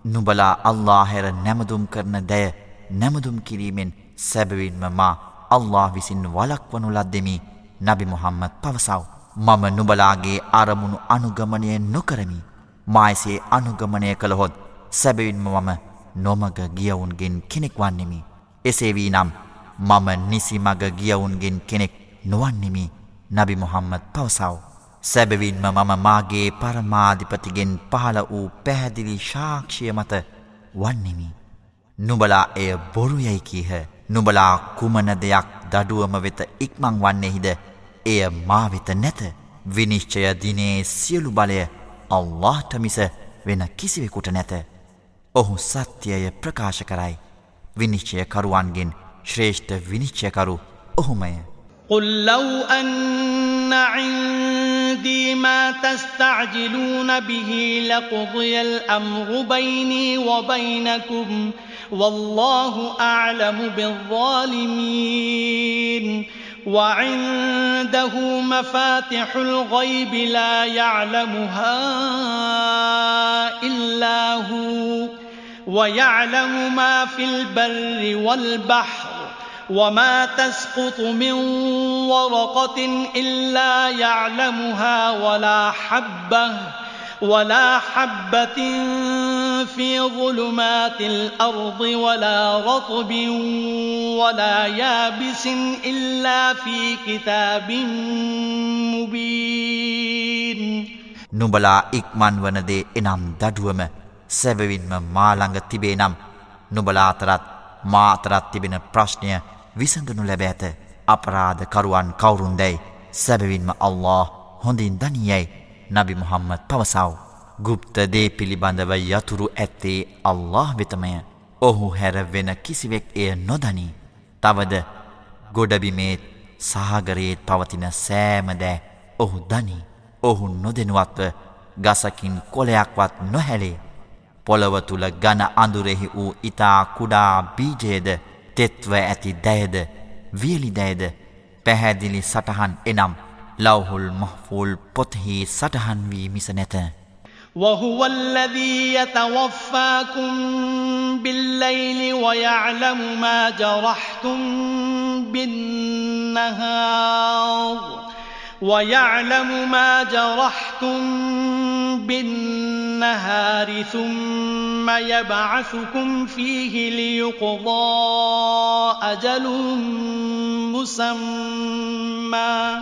නුබලා අල්ලාහෙර නැමදුම් කරන දැය නැමදුම් කිරීමෙන් සැබවින්ම මා අල්له විසින් වලක්වනු ලද්දෙමි නබි මොහම්මත් පවසව්. මම නුබලාගේ අරමුණු අනුගමනය නොකරමි. මායසේ අනුගමනය කළහොත් සැබවින්ම මම නොමග ගියවුන්ගෙන් කෙනෙක් වන්නෙමි. එසේ වී නම් මම නිසිමග ගියවුන්ගෙන් කෙනෙක් නොවන්නෙමි නබි මොහම්මත් පවසව්. සැබවින්ම මම මාගේ පරමාධිපතිගෙන් පහළ වූ පැහැදිලි ශාක්ෂය මත වන්නෙමි. නුබලා එය බොරු යැයි කීහ නුඹලා කුමන දෙයක් දඩුවම වෙත ඉක්මං වන්නේෙහිද? එය මාවෙත නැත. විනිශ්චය දිනේ සියලු බලය අල්لهට මිස වෙන කිසිවෙකුට නැත. ඔහු සත්‍යය ප්‍රකාශ කරයි. විනිශ්චයකරුවන්ගෙන් ශ්‍රේෂ්ඨ විනිශ්චයකරු ඔහුමය. قُلْلَوْ أَنَّ عِنْدِي مَا تَسْتَعْجِلُونَ بِهِ لَقُضِيَ الْأَمْرُ بَيْنِي وَبَيْنَكُمْ ۗ والله أعلم بالظالمين. وعنده مفاتح الغيب لا يعلمها إلا هو ويعلم ما في البر والبحر وما تسقط من ورقة إلا يعلمها ولا حبة. ولا حبة في ظلمات الأرض ولا رطب ولا يابس إلا في كتاب مبين. නුඹලා ඉක්මන් වන දේ එනම් දඩුවම සැබවින්ම මා ළඟ තිබේ නම් නුඹලා අතරත් මා අතරත් තිබෙන ප්‍රශ්නය විසඳනු ලැබ ඇත. අපරාධ කරුවන් කවුරුන්දයි සැබවින්ම අල්له හොඳින් දනියයි. නබි මුහම්මද පවසව්. ගුප්ත දේ පිළිබඳව යතුරු ඇත්තේ අල්له වෙතමය ඔහු හැර වෙන කිසිවෙක් එය නොදනී. තවද ගොඩබිමේත් සාගරයේත් පවතින සෑමදෑ ඔහු දනී. ඔහු නොදෙනුවත්ව ගසකින් කොලයක්වත් නොහැලේ පොළව තුළ ගන අඳුරෙහි වූ ඉතා කුඩා බීජයද තෙත්ව ඇති දැයද වියලි දැයද පැහැදිලි සටහන් එනම් ලවහුල් මහෆූල් පොත්හි සටහන් වී මිස නැත وهو الذي يتوفاكم بالليل ويعلم ما جرحتم بالنهار ويعلم ما جرحتم بالنهار ثم يبعثكم فيه ليقضى أجل مسمى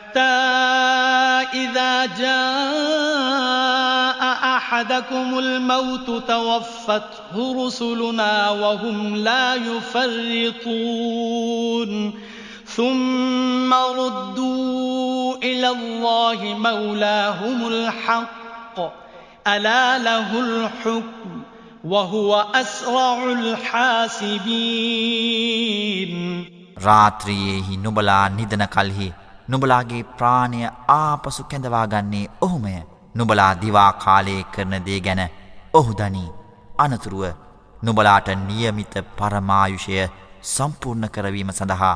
إذا جاء أحدكم الموت توفته رسلنا وهم لا يفرطون ثم ردوا إلى الله مولاهم الحق ألا له الحكم وهو أسرع الحاسبين රාත්‍රියයෙහි නුබලා නිදන කල්හි නුබලාගේ ප්‍රාණය ආපසු කැඳවාගන්නේ ඔහුමය. නුබලා දිවා කාලයේ කරන දේ ගැන ඔහු දනී. අනතුරුව නුබලාට නියමිත පරමායුෂය සම්පූර්ණ කරවීම සඳහා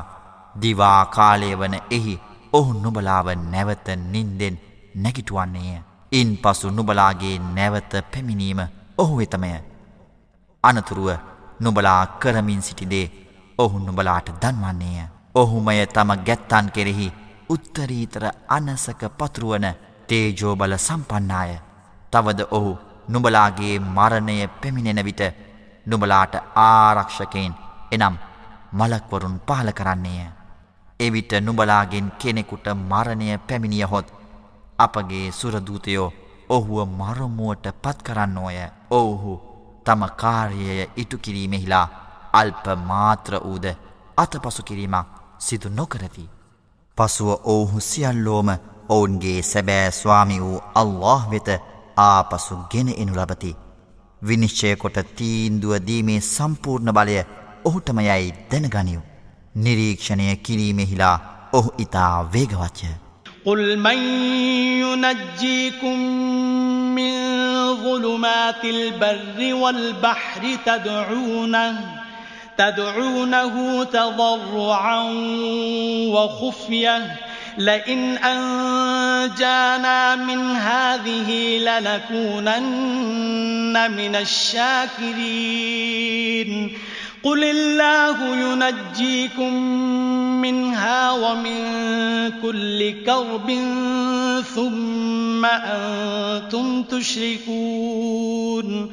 දිවා කාලය වන එහි ඔහු නුබලාව නැවත නින්දෙන් නැගිටුවන්නේය. ඉන් පසු නුබලාගේ නැවත පැමිණීම ඔහු වෙතමය. අනතුරුව නුබලා කරමින් සිටිදේ ඔහු නුබලාට දන්වන්නේය. ඔහුමය තම ගැත්තන් කෙරෙහි උත්තරීතර අනසක පතුරුවන තේජෝබල සම්පන්නාය. තවද ඔහු නුබලාගේ මරණය පැමිණෙන විට නුබලාට ආරක්ෂකයෙන් එනම් මලක්වරුන් පහල කරන්නේය. එවිට නුබලාගෙන් කෙනෙකුට මරණය පැමිණිය හොත් අපගේ සුරදූතයෝ ඔහුව මරමුවට පත් කරන්නෝය ඔවුහු තම කාර්යය ඉටු කිරීමෙහිලා අල්ප මාත්‍ර වූද අතපසු කිරීමක් සිදු නොකරති. පසුව ඔවුහු සියල්ලෝම ඔවුන්ගේ සැබෑ ස්වාමි වූ අල්له වෙත ආපසු ගෙන එනු ලබති. විනිශ්චය කොට තීන්දුව දීමේ සම්පූර්ණ බලය ඔහුටමයයි දැනගනිව්. නිරීක්ෂණය කිරීමෙහිලා ඔහු ඉතා වේගවච්චය. قُلْمَيُّنَجِّيكُمْ مِنْ ظُلُمَاتِ الْبَرِّ وَالْبَحْرِ تَدْعُونَهُ تدعونه تضرعا وخفية. لئن أنجانا من هذه لنكونن من الشاكرين. قل الله ينجيكم منها ومن كل كرب ثم أنتم تشركون.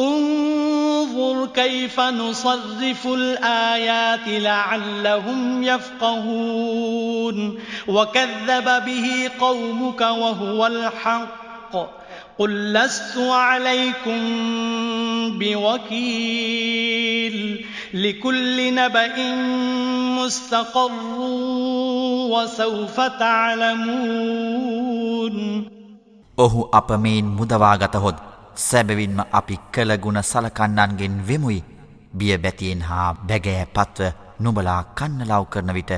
انظر كيف نصرف الآيات لعلهم يفقهون وكذب به قومك وهو الحق قل لست عليكم بوكيل لكل نبأ مستقر وسوف تعلمون ඔහු අප මෙයින් මුදවාගතහොත් සැබවින්ම අපි කළගුණ සලකන්නන්ගෙන් වෙමුයි. බිය බැතියෙන් හා බැගෑ පත්ව නුබලා කන්නලව් කරන විට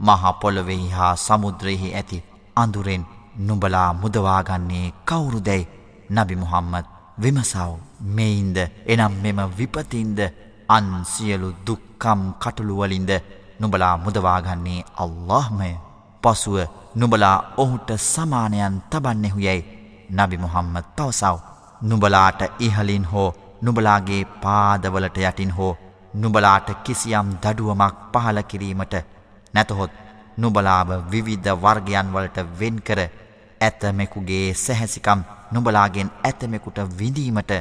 මහපොළොවෙහි හා සමුද්‍රයෙහි ඇති අඳුරෙන් නුබලා මුදවාගන්නේ කවුරුදැයි නබි මුහම්මත් විමසව් මෙයින්ද? එනම් මෙම විපතින්ද? අන් සියලු දුක්කම් කටුළුවලින්ද නුබලා මුදවාගන්නේ අල්لهමය පසුව නුබලා ඔහුට සමානයන් තබන්නෙහු යැයි නබි මුහම්මත් පවසව්. නුබලාට ඉහලින් හෝ නුබලාගේ පාදවලට යටින් හෝ නුබලාට කිසියම් දඩුවමක් පහල කිරීමට නැතහොත් නුබලාව විවිධ වර්ගයන් වලට වෙන්කර ඇතමෙකුගේ සැහැසිකම් නුබලාගෙන් ඇතමෙකුට විඳීමට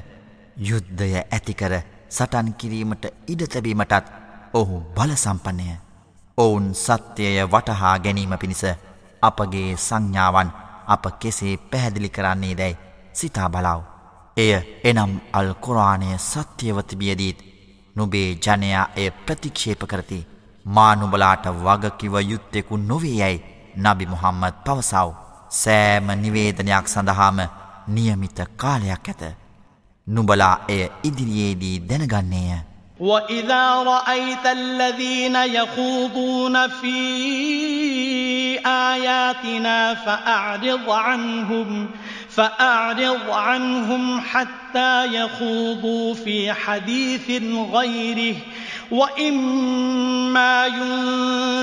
යුද්ධය ඇතිකර සටන් කිරීමට ඉඩ තැබීමටත් ඔහු බලසම්පන්නය. ඔවුන් සත්‍යය වටහා ගැනීම පිණිස අපගේ සංඥාවන් අප කෙසේ පැහැදිලි කරන්නේ දැයි සිතා බලාව. එය එනම් අල් කුරාණය සත්‍යවතිබියදීත් නුබේ ජනයා එය ප්‍රතික්ෂේප කරති මානුබලාට වගකිව යුත්තෙකු නොවේ යැයි නබි මුහම්මද පවසව් සෑම නිවේදනයක් සඳහාම නියමිත කාලයක් ඇත. නුබලා එය ඉදිරියේදී දැනගන්නේය. وَإِذَا رَأَيْتَ الَّذِينَ يَخُوضُونَ فِي آيَاتِنَا فَأَعْرِضْ عَنْهُمْ فأعرض عنهم حتى يخوضوا في حديث غيره. وإما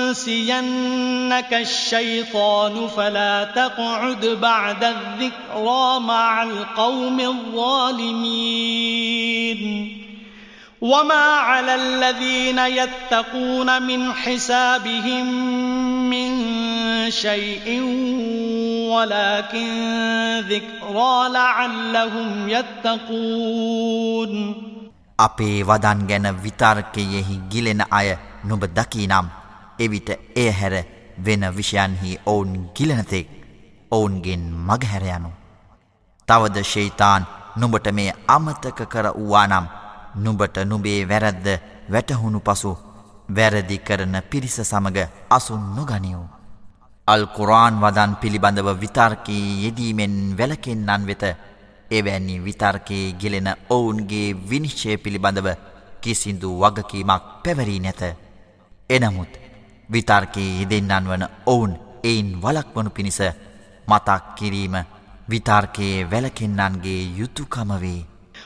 ينسينك الشيطان فلا تقعد بعد الذكرى مع القوم الظالمين. وما على الذين يتقون من حسابهم من شيء ولكن ذكرى لعلهم يتقون අපේ වදන් ගැන විතර්කයෙහි ගිලෙන අය නුඹ දකී නම් එවිට එය හැර වෙන විෂයන්හි ඔවුන් ගිලනතෙක් ඔවුන්ගෙන් මගහැරයනු. තවද ශෛතාන් නුඹට මේ අමතක කර වූවා නම් නුඹට නුබේ වැරැද්ද වැටහුණු පසු වැරදි කරන පිරිස සමග අසුන් නොගනිවූ. අල් කුරාන් වදන් පිළිබඳව විතර්කී යෙදීමෙන් වැලකෙන්නන් වෙත එවැනි විතර්කයේ ගෙලෙන ඔවුන්ගේ විනිශ්චය පිළිබඳව කිසිදු වගකීමක් පැවරී නැත. එනමුත් විතර්කයේ යෙදෙන්නන් වන ඔවුන් එයින් වලක්වනු පිණිස මතක් කිරීම විතර්කයේ වැලකෙන්නන්ගේ යුතුකම වේ.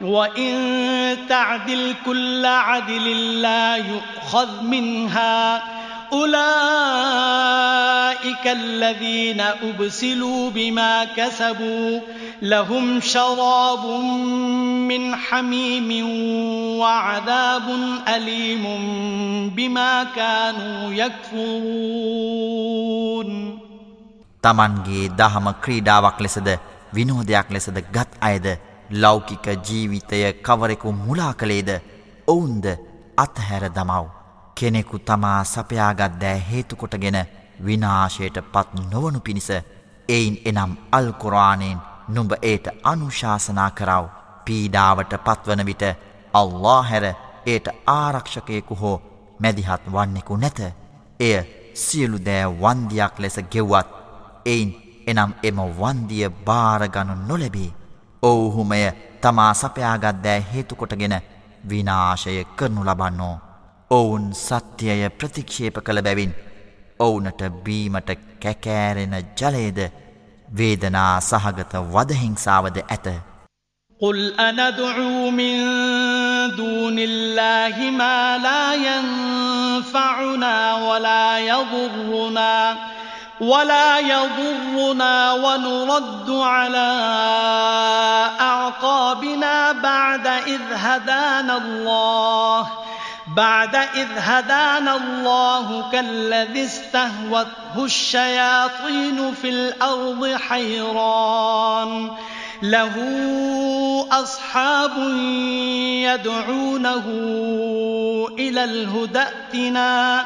وإن تعدل كل عدل لا يؤخذ منها أولئك الذين أبسلوا بما كسبوا لهم شراب من حميم وعذاب أليم بما كانوا يكفرون තමන්ගේ දහම ක්‍රීඩාවක් ලෙසද විනෝදයක් ලෙසද ගත් අයද ලෞකික ජීවිතය කවරෙකු මුලා කළේද ඔවුන්ද අත්හැර දමව්. කෙනෙකු තමා සපයාගත් දෑ හේතුකොටගෙන විනාශයට පත් නොවනු පිණිස එයින් එනම් අල්කුරාණයෙන් නුඹ ඒට අනුශාසනා කරව පීඩාවට පත්වන විට අල්له හැර ඒට ආරක්ෂකයෙකු හෝ මැදිහත් වන්නෙකු නැත. එය සියලු දෑ වන්දියක් ලෙස ගෙව්වත් එයින් එනම් එම වන්දිය භාරගනු නොලැබේ. ඔවුහුමය තමා සපයාගත් දෑ හේතුකොටගෙන විනාශය කරනු ලබන්නෝ. ඔවුන් සත්‍යය ප්‍රතික්ෂේප කළ බැවින් ඔවුනට බීමට කැකෑරෙන ජලයේද වේදනා සහගත වදහිංසාවද ඇත. قل أندعو من دون الله ما لا ينفعنا ولا يضرنا ولا يضرنا ونرد على أعقابنا بعد إذ هدانا الله بعد إذ هدانا الله كالذي استهوته الشياطين في الأرض حيران له أصحاب يدعونه إلى الهدى ائتنا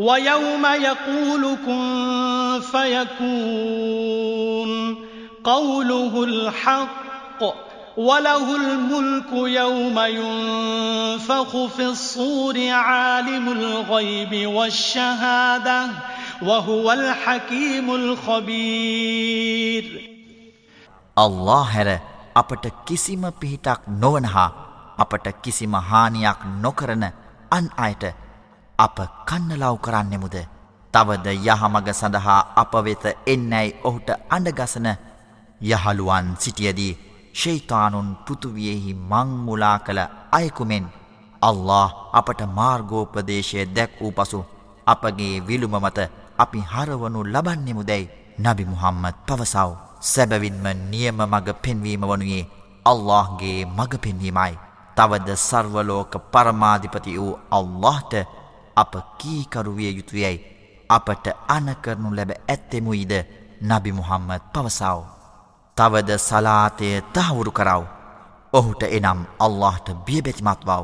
ويوم يقول كن فيكون قوله الحق وله الملك يوم ينفخ في الصور عالم الغيب والشهادة وهو الحكيم الخبير الله හැර අපට කිසිම පිහිටක් නොවන හා අපට කිසිම හානියක් නොකරන අන් අයට අප කන්නලාව් කරන්නෙමුද? තවද යහමග සඳහා අප වෙත එන්නැයි ඔහුට අඩගසන යහළුවන් සිටියදී ශෛතානුන් පෘතුවියෙහි මංමුලා කළ අයකුමෙන් අල්له අපට මාර්ගෝපදේශය දැක් වූ පසු අපගේ විළුම මත අපි හරවනු ලබන්නෙමු දැයි නබි මුහම්මත් පවසව. සැබවින්ම නියම මග පෙන්වීම වනුයේ අල්لهගේ මග පෙන්වීමයි. තවද සර්වලෝක පරමාධිපති වූ අල්لهට අප කීකරුවිය යුතුයයි අපට අනකරනු ලැබ ඇත්තෙමුයිද නබි මුහම්මද පවසාව. තවද සලාතය තහවුරු කරව. ඔහුට එනම් අල්لهට බියබැතිමත් වව.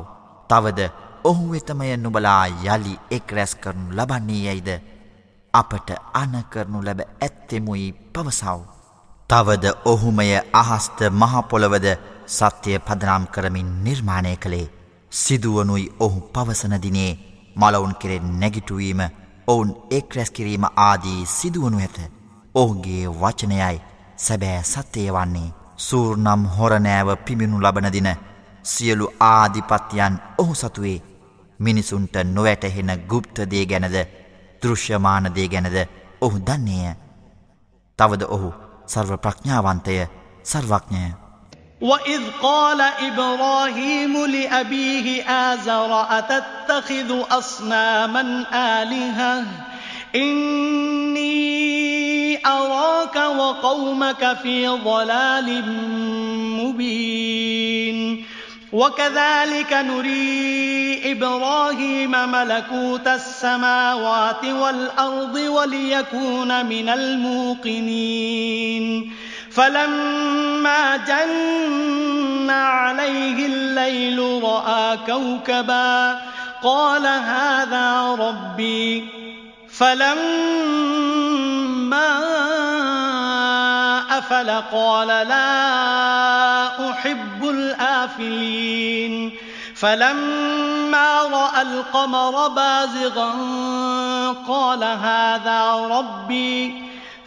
තවද ඔහු වෙතමය නුබලා යළි එක් රැස් කරනු ලබන්නේ යයිද. අපට අනකරනු ලැබ ඇත්තෙමුයි පවසව. තවද ඔහුමය අහස්ත මහපොළවද සත්‍යය පදනම් කරමින් නිර්මාණය කළේ. සිදුවනුයි ඔහු පවසනදිනේ මලවුන් කෙරෙන් නැගිටුවීම ඔවුන් එක් රැස් කිරීම ආදී සිදුවනු ඇත. ඔහුගේ වචනයයි සැබෑ සත්‍යය වන්නේ සූර්නම් හොරනෑව පිමිණු ලබනදින සියලු ආධිපත්‍යයන් ඔහු සතුවේ මිනිසුන්ට නොවැටහෙන ගුප්තදේ ගැනද දෘශ්‍යමානදේ ගැනද ඔහු දන්නේය. තවද ඔහු සර්ව ප්‍රඥාවන්තය සර්වඥය وإذ قال إبراهيم لأبيه آزر أتتخذ أصناما آلهة؟ إني أراك وقومك في ضلال مبين. وكذلك نري إبراهيم ملكوت السماوات والأرض وليكون من الموقنين. فلما جن عليه الليل رأى كوكبا قال هذا ربي. فلما أفل قال لا أحب الآفلين. فلما رأى القمر بازغا قال هذا ربي.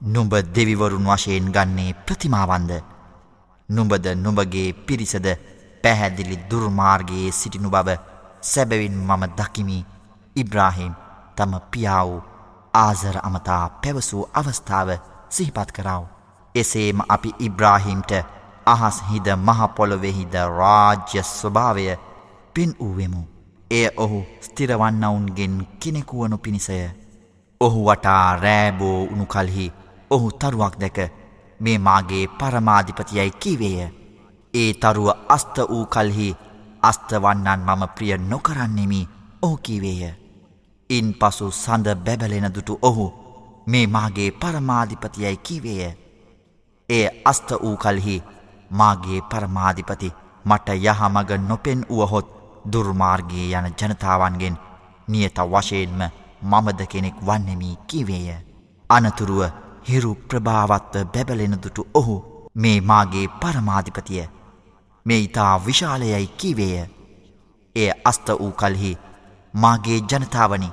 නුඹ දෙවිවරුන් වශයෙන් ගන්නේ ප්‍රතිමාවන්ද නුඹද නුඹගේ පිරිසද පැහැදිලි දුර්මාර්ගයේ සිටිනු බව සැබවින් මම දකිමි ඉබ්‍රාහිම් තම පියාවු ආසර අමතා පැවසූ අවස්ථාව සිහිපත් කරව. එසේම අපි ඉබ්‍රාහිම්ට අහස් හිද මහපොළොවෙහිද රාජ්‍ය ස්වභාවය පින් වූවෙමු. එය ඔහු ස්තිරවන්නවුන්ගෙන් කෙනෙකුවනු පිණිසය ඔහු වටා රෑබෝ උනු කල්හි ඔහු තරුවක් දැක මේ මාගේ පරමාධිපතියයි කීවේය ඒ තරුව අස්ත වූ කල්හි අස්තවන්නන් මම ප්‍රිය නොකරන්නෙමි ඔහු කීවේය ඉන් පසු සඳ බැබලෙන දුටු ඔහු මේ මාගේ පරමාධිපතියයි කිවේය. එය අස්ත වූ කල්හි මාගේ පරමාධිපති මට යහමග නොපෙන් වුවහොත් දුර්මාර්ගයේ යන ජනතාවන්ගෙන් නියත වශයෙන්ම මමද කෙනෙක් වන්නෙමී කිවේය. අනතුරුව හිරු ප්‍රභාවත්ව බැබලෙනදුටු ඔහු මේ මාගේ පරමාධිපතිය මේ ඉතා විශාලයයි කිවේය. එය අස්ත වූ කල්හි මාගේ ජනතාවනි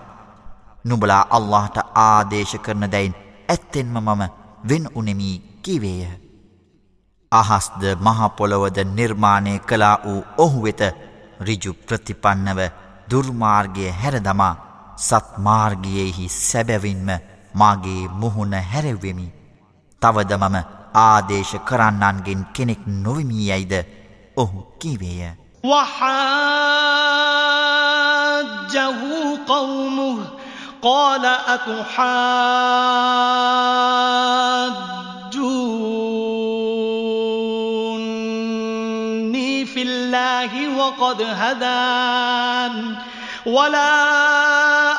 නුබලා අල්لهට ආදේශ කරන දැයින් ඇත්තෙන්ම මම වෙන් උනෙමී කිවේය. අහස්ද මහපොළොවද නිර්මාණය කලා වූ ඔහු වෙත රිජු ප්‍රතිපන්නව දුර්මාර්ගය හැරදමා සත්මාර්ගයෙහි සැබැවින්ම මාගේ මුහුණ හැරෙව්වෙමි. තවද මම ආදේශ කරන්නන්ගෙන් කෙනෙක් නොවමී යයිද ඔහු කිවේය. وحاجه قومه قال أتحاجوني في الله وقد هدان ولا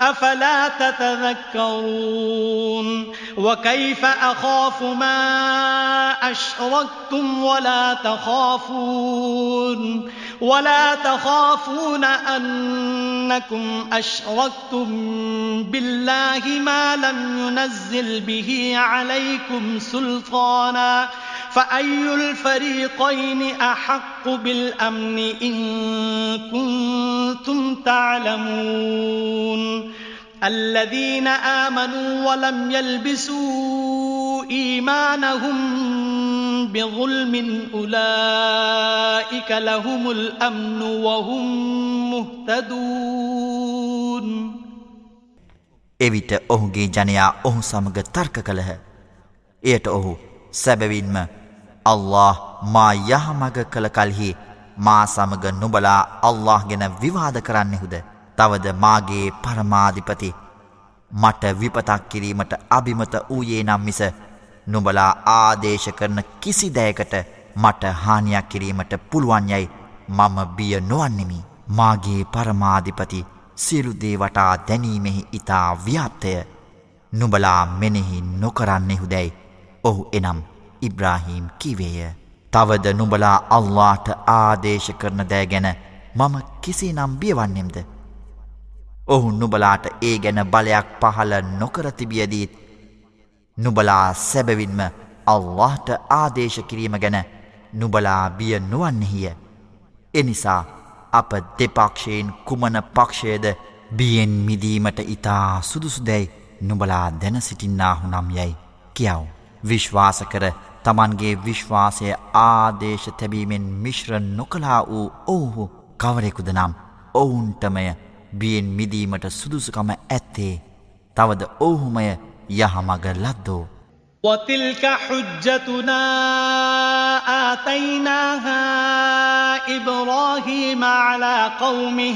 أفلا تتذكرون؟ وكيف أخاف ما أشركتم ولا تخافون؟ ولا تخافون أنكم أشركتم بالله ما لم ينزل به عليكم سلطانا فأي الفريقين أحق بالأمن إن كنتم تعلمون الذين آمنوا ولم يلبسوا إيمانهم بظلم أولئك لهم الأمن وهم مهتدون එවිට ඔහුගේ ජනයා ඔහු සමග තර්ක කළහ. එයට ඔහු සැබවින්ම අල්له මා යහමග කළ කල්හි මා සමග නුබලා අල්له ගැන විවාද කරන්නෙහුද? තවද මාගේ පරමාධිපති මට විපතක් කිරීමට අභිමත වූයේ නම් මිස නුබලා ආදේශ කරන කිසි දෑකට මට හානියක් කිරීමට පුළුවන් යැයි මම බිය නොවන්නෙමි. මාගේ පරමාධිපති සිරුදේ වටා දැනීමෙහි ඉතා ව්‍යාප්තය. නුබලා මෙනෙහි නොකරන්නෙහුදැයි ඔහු එනම් ඉබ්‍රාහීම් කිවේය. තවද නුබලා අල්ලාට ආදේශ කරන දෑ ගැන මම කිසි නම් බියවන්නෙම්ද. ඔහු නුබලාට ඒ ගැන බලයක් පහල නොකරතිබියදීත් නුබලා සැබවින්ම අල්لهට ආදේශ කිරීම ගැන නුබලා බිය නුවන්නෙහිය. එනිසා අප දෙපක්ෂයෙන් කුමන පක්ෂයද බියෙන් මිදීමට ඉතා සුදුසුදැයි නුබලා දැන සිටින්නාහු නම් යැයි කියව්. විශ්වාස කර තමන්ගේ විශ්වාසය ආදේශ තැබීමෙන් මිශ්‍ර නොකලා වූ ඔවුහු කවරෙකුද නම් ඔවුන්ටමය බියෙන් මිදීමට සුදුසුකම ඇත්තේ තවද ඔවුහුමය යහමග ලද්දෝ. وتلك حجتنا آتيناها إبراهيم على قومه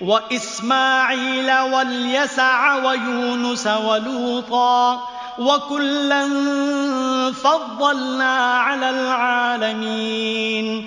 وإسماعيل واليسع ويونس ولوطا وكلا فضلنا على العالمين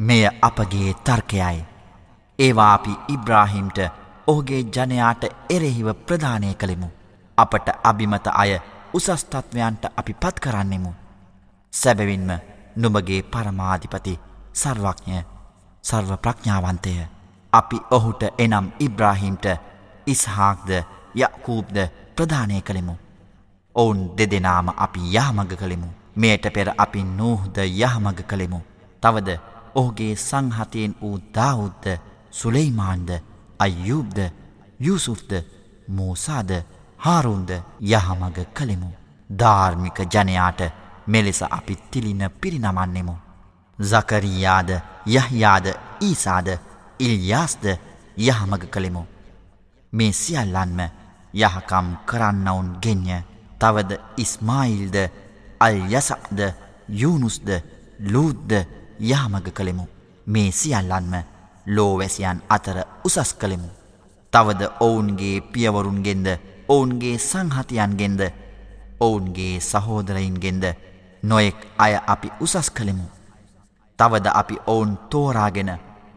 මෙය අපගේ තර්කයයි. ඒවා අපි ඉබ්‍රාහිම්ට ඔහුගේ ජනයාට එරෙහිව ප්‍රධානය කළෙමු. අපට අභිමත අය උසස්තත්වයන්ට අපි පත් කරන්නෙමු. සැබවින්ම නුඹගේ පරමාධිපති සර්වඥය සර්ව ප්‍රඥාවන්තය. අපි ඔහුට එනම් ඉබ්‍රාහිම්ට ඉස්හාක්ද යකූබ්ද ප්‍රධානය කළෙමු. ඔවුන් දෙදෙනාම අපි යහමග කළෙමු. මෙයට පෙර අපි නූහද යහමග කළෙමු. තවද ඔහුගේ සංහතයෙන් වූ දාවුද්ද සුලෙයිමාන්ද අයුබ්ද යුසුෆ්ද මූසාද හාරුන්ද යහමග කළෙමු. ධාර්මික ජනයාට මෙලෙස අපි තිලින පිරිනමන්නෙමු. සකරීයාද යහයාද ඊසාද ඉල්යාස්ද යහමග කළෙමු. මේ සියල්ලන්ම යහකම් කරන්නවුන් ගෙන්ය තවද ඉස්මායිල්ද අල්යසක්ද යුනුස්ද ලූද්ද යහමග කළෙමු. මේ සියල්ලන්ම ලෝවැසියන් අතර උසස් කළෙමු. තවද ඔවුන්ගේ පියවරුන්ගෙන්ද ඔවුන්ගේ සංහතියන්ගෙන්ද ඔවුන්ගේ සහෝදරයින්ගෙන්ද නොයෙක් අය අපි උසස් කළෙමු. තවද අපි ඔවුන් තෝරාගෙන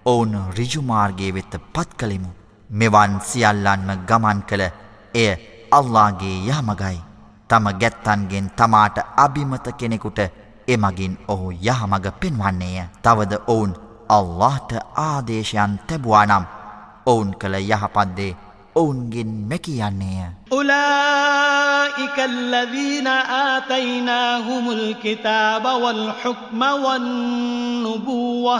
ඔවුන් රිජුමාර්ගයේ වෙත්ත පත් කළෙමු. මෙවන් සියල්ලන්ම ගමන් කළ එය අල්ලාගේ යහමගයි. තම ගැත්තන්ගෙන් තමාට අභිමත කෙනෙකුට එමගින් ඔහු යහමඟ පෙන්වන්නේය. තවද ඔවුන් අල්لهට ආදේශයන් තැබවානම් ඔවුන් කළ යහපත්දේ ඔවුන්ගෙන් මැකියන්නේය. أولئك الذين آتيناهم الكتاب والحكم والنبوة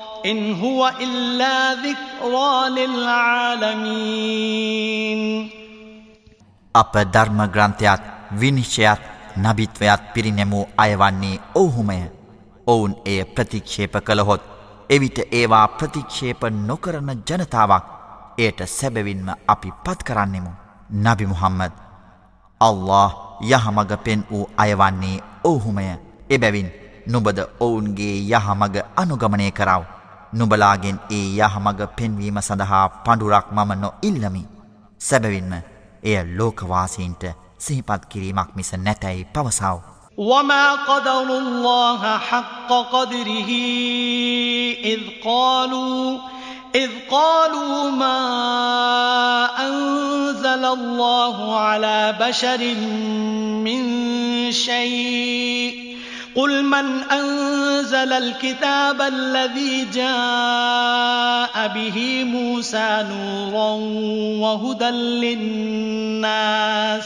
إن هو إلا ذكرى للعالمين. අප ධර්ම ග්‍රන්ථයත් විනිශ්චයත් නබිත්වයත් පිරිනැමූ අයවන්නේ ඔවුහුමය ඔවුන් එය ප්‍රතික්ෂේප කළහොත් එවිට ඒවා ප්‍රතික්ෂේප නොකරන ජනතාවක් එයට සැබවින්ම අපි පත් කරන්නෙමු. නබි මුහම්මද අල්له යහමග පෙන් වූ අයවන්නේ ඔවුහුමය එබැවින් නොබද ඔවුන්ගේ යහමග අනුගමනය කරාව. නුබලාගෙන් ඒ යහමග පෙන්වීම සඳහා පඩුරක් මම නො ඉල්ලමි. සැබවින්ම එය ලෝකවාසීන්ට සිහිපත් කිරීමක් මිස නැතැයි පවසාව. وما قدر الله حق قدره إذ قالوا إذ قالوا ما أنزل الله على بشر من شيء قل من أنزل الكتاب الذي جاء به موسى نورا وهدى للناس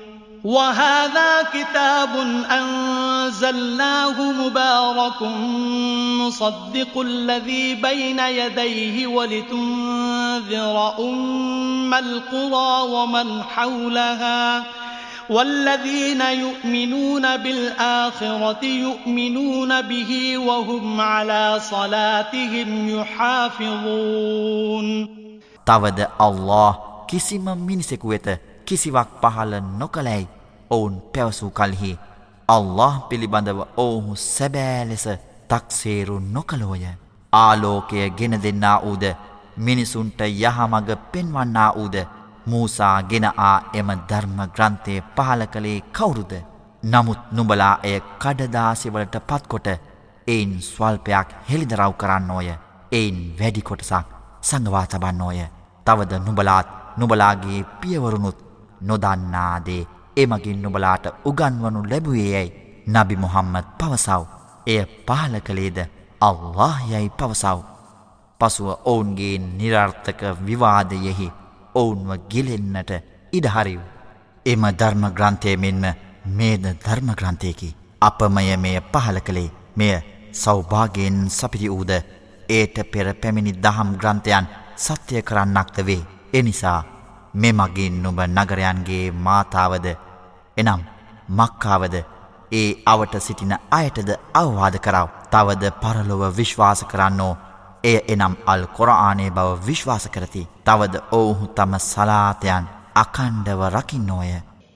وهذا كتاب أنزلناه مبارك مصدق الذي بين يديه ولتنذر أم القرى ومن حولها والذين يؤمنون بالآخرة يؤمنون به وهم على صلاتهم يحافظون. تود الله كسم من سكوته කිසිවක් පහල නොකළැයි ඔවුන් පැවසූ කල්හි අල්له පිළිබඳව ඔවුහු සැබෑ ලෙස තක්සේරු නොකළෝය. ආලෝකය ගෙන දෙන්නා වූද මිනිසුන්ට යහමග පෙන්වන්නා වූද මූසා ගෙනආ එම ධර්ම ග්‍රන්ථය පහල කළේ කවුරුද? නමුත් නුඹලා එය කඩදාසිවලට පත්කොට එයින් ස්වල්පයක් හෙළිදරව් කරන්නෝය. එයින් වැඩිකොටසක් සඟවා තබන්නෝය. තවද නුබලාත් නුබලාගේ පියවරුණුත් නොදන්නාදේ. එමගින් නුබලාට උගන්වනු ලැබුවේයැයි නබි මොහම්මද පවසව්. එය පහල කළේද අල්له යැයි පවසව්. පසුව ඔවුන්ගේ නිරර්ථක විවාදයෙහි ඔවුන්ව ගිලෙන්නට ඉඩහරිව් එම ධර්ම ග්‍රන්ථය මෙන්ම මේද ධර්ම ග්‍රන්ථයකි. අපමය මෙය පහල කළේ. මෙය සෞභාගෙන් සපිරි වූද. ඒට පෙර පැමිණි දහම් ග්‍රන්ථයන් සත්‍යය කරන්නක්ද වේ. එනිසා මෙමගින් නුඹ නගරයන්ගේ මාතාවද? එනම් මක්කාවද? ඒ අවට සිටින අයටද අවවාද කරව? තවද පරලොව විශ්වාස කරන්නෝ? එය එනම් අල් කොරආනේ බව විශ්වාස කරති. තවද ඔවුහු තම සලාතයන් අකණ්ඩව රකින්නෝය.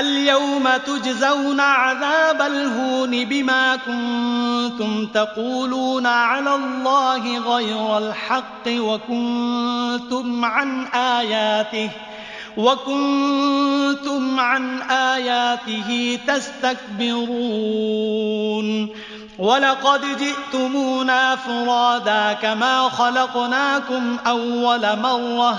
اليوم تجزون عذاب الهون بما كنتم تقولون على الله غير الحق وكنتم عن آياته وكنتم عن آياته تستكبرون ولقد جئتمونا فرادا كما خلقناكم أول مرة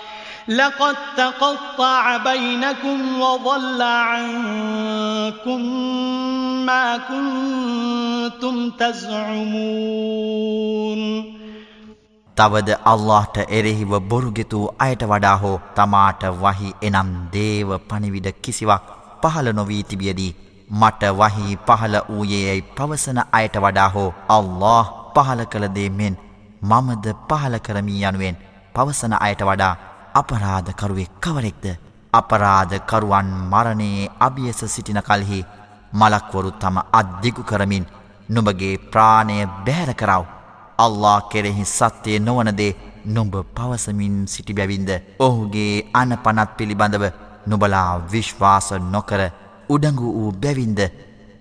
لقد تقطع بينكم وضل عنكم ما كنتم تزعمون. තවද අල්ලාහට එරෙහිව බොරුගෙතු අයට වඩා හෝ තමාට වහි එනම් දේව පණිවිඩ කිසිවක් පහළ නොවී තිබියදී මට වහි පහළ වූයේයයි පවසන අයට වඩා හෝ අල්له පහළ කළ දේ මෙන් මමද පහළ කරමී යනුවෙන් පවසන අයට වඩා අපරාධකරුවෙක් කවරෙක්ද අපරාධකරුවන් මරණයේ අභියස සිටින කල්හි මලක්වරු තම අද්දිකු කරමින් නුඹගේ ප්‍රාණය බැහැර කරව. අල්له කෙරෙහි සත්‍යය නොවනදේ නුඹ පවසමින් සිටි බැවින්ද ඔහුගේ අන පනත් පිළිබඳව නුබලා විශ්වාස නොකර උඩඟු වූ බැවින්ද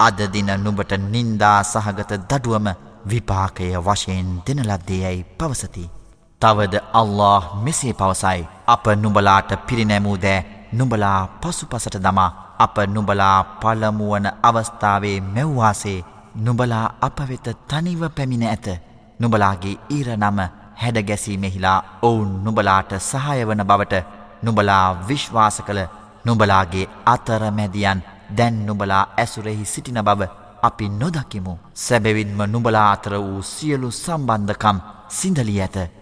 අදදින නුඹට නින්දා සහගත දඩුවම විපාකය වශයෙන් දෙනලද්දේ යැයි පවසති. තවද අල්له මෙසේ පවසයි. අප නුඹලාට පිරිනැමූ දෑ නුඹලා පසුපසට දමා අප නුඹලා පළමුුවන අවස්ථාවේ මැව්වාසේ නුඹලා අප වෙත තනිව පැමිණ ඇත. නුඹලාගේ ඊර නම හැඩගැසීමෙහිලා ඔවුන් නුඹලාට සහයවන බවට නුඹලා විශ්වාස කළ. නුඹලාගේ අතරමැදියන් දැන් නුඹලා ඇසුරෙහි සිටින බව අපි නොදකිමු. සැබැවින්ම නුඹලා අතර වූ සියලු සම්බන්ධකම් සිින්දලී ඇත.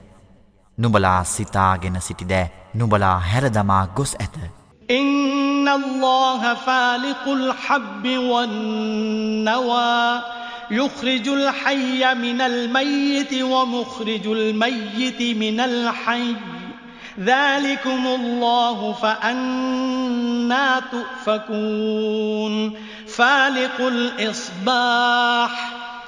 නුබලා සිතාගෙන සිටිදෑ නුබලා හැරදමා ගොස් ඇත. إن الله فالق الحب والنوى يخرج الحي من الميت ومخرج الميت من الحي ذلكم الله فأنا تؤفكون فالق الإصباح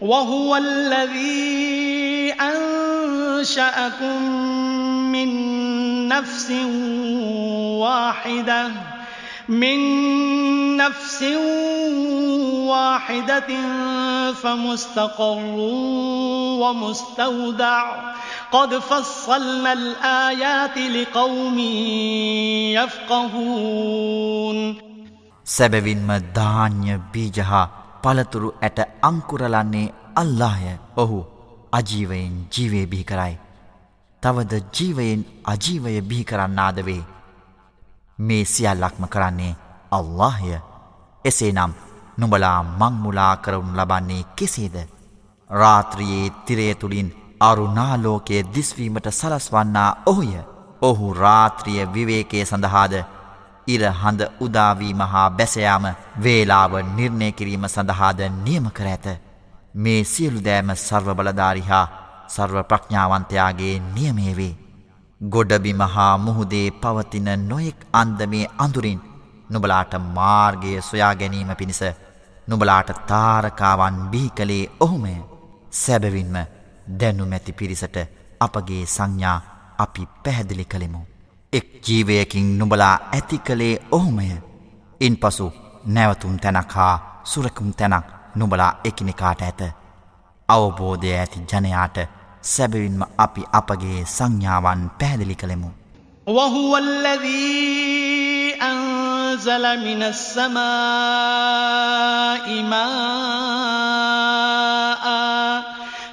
وهو الذي أنشأكم من نفس واحدة من نفس واحدة فمستقر ومستودع قد فصلنا الآيات لقوم يفقهون සැබවින්ම ධාන්‍ය බීජහා පළතුරු ඇට අංකුරලන්නේ අල්ලාහය ඔහු අජීවයෙන් ජීවය බිහි කරයි. තවද ජීවයෙන් අජීවය බිහි කරන්නාද වේ. මේ සියල්ලක්ම කරන්නේ අල්لهය එසේ නම් නුඹලා මංමුලා කරවුන් ලබන්නේ කෙසේද රාත්‍රයේ තිරය තුළින් අරුනාලෝකය දිස්වීමට සලස්වන්නා ඔහුය ඔහු රාත්‍රිය විවේකය සඳහාද ඉර හඳ උදාවීම හා බැසයාම වේලාව නිර්ණය කිරීම සඳහාද නියම කර ඇත. මේ සියලු දෑම සර්ව බලධාරිහා සර්ව ප්‍රඥාවන්තයාගේ නියමේ වේ. ගොඩබිම හා මුහුදේ පවතින නොයෙක් අන්දමේ අඳුරින් නුබලාට මාර්ගය සොයා ගැනීම පිණිස නුබලාට තාරකාවන් බිහි කළේ ඔහුමය. සැබවින්ම දැනුමැති පිරිසට අපගේ සංඥා අපි පැහැදිලි කළෙමු. එක් ජීවයකින් නුබලා ඇති කළේ ඔහුමය ඉන් පසු නැවතුම් තැනක් හා සුරකුම් තැනක් නුබලා එකිනෙකාට ඇත අවබෝධය ඇති ජනයාට සැබවින්ම අපි අපගේ සංඥාවන් පැහැදිලි කළෙමු. وهو الذي أنزل من السماء ماء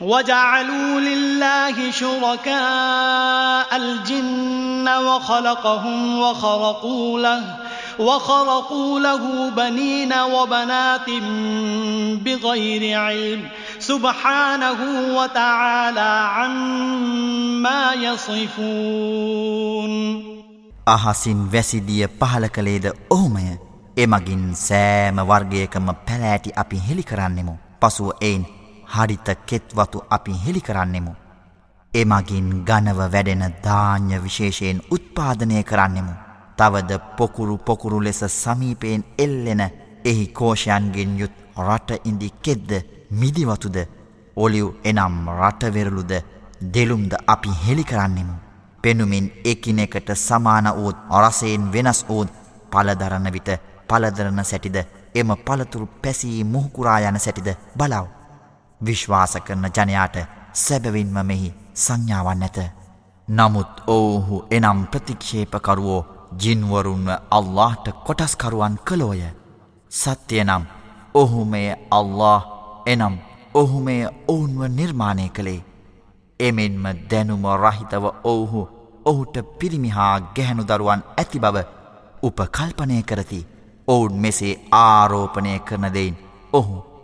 وجعلوا لله شركاء الجن وخلقهم وخرقوا له وخرقوا له بنين وبنات بغير علم سبحانه وتعالى عما يصفون අහසින් වැසිදිය පහල කළේද ඔහුමය එමගින් සෑම වර්ගයකම පැලෑටි අපි හෙළි කරන්නෙමු පසුව එයින් හරිත කෙත්වතු අපි හෙළි කරන්නෙමු. එමගින් ගනව වැඩෙන ධාන්‍ය විශේෂයෙන් උත්පාදනය කරන්නෙමු. තවද පොකුරු පොකුරු ලෙස සමීපයෙන් එල්ලෙන එහි කෝෂයන්ගෙන් යුත් රට ඉදි කෙද්ද මිදිවතුද ඔලිව් එනම් රටවෙරලුද දෙලුම්ද අපි හෙළි කරන්නෙමු. පෙනුමින් එකිනෙකට සමාන වූත් අරසයෙන් වෙනස් වූත් පලදරන්න විට පලදරන සැටිද එම පළතුරු පැසී මුහකුරා යන සැටිද බලාව. විශ්වාස කරන ජනයාට සැබවින්ම මෙහි සංඥාවන් නැත. නමුත් ඔවුහු එනම් ප්‍රතික්ෂේපකරුවෝ ජින්වරුන්ව අල්لهට කොටස්කරුවන් කළෝය. සත්‍යය නම් ඔහු මේ අල්له එනම් ඔහු මේ ඔවුන්ව නිර්මාණය කළේ. එමෙන්ම දැනුම රහිතව ඔවුහු ඔහුට පිරිමිහා ගැහැනු දරුවන් ඇති බව උපකල්පනය කරති. ඔවුන් මෙසේ ආරෝපනය කරනදයින් ඔහු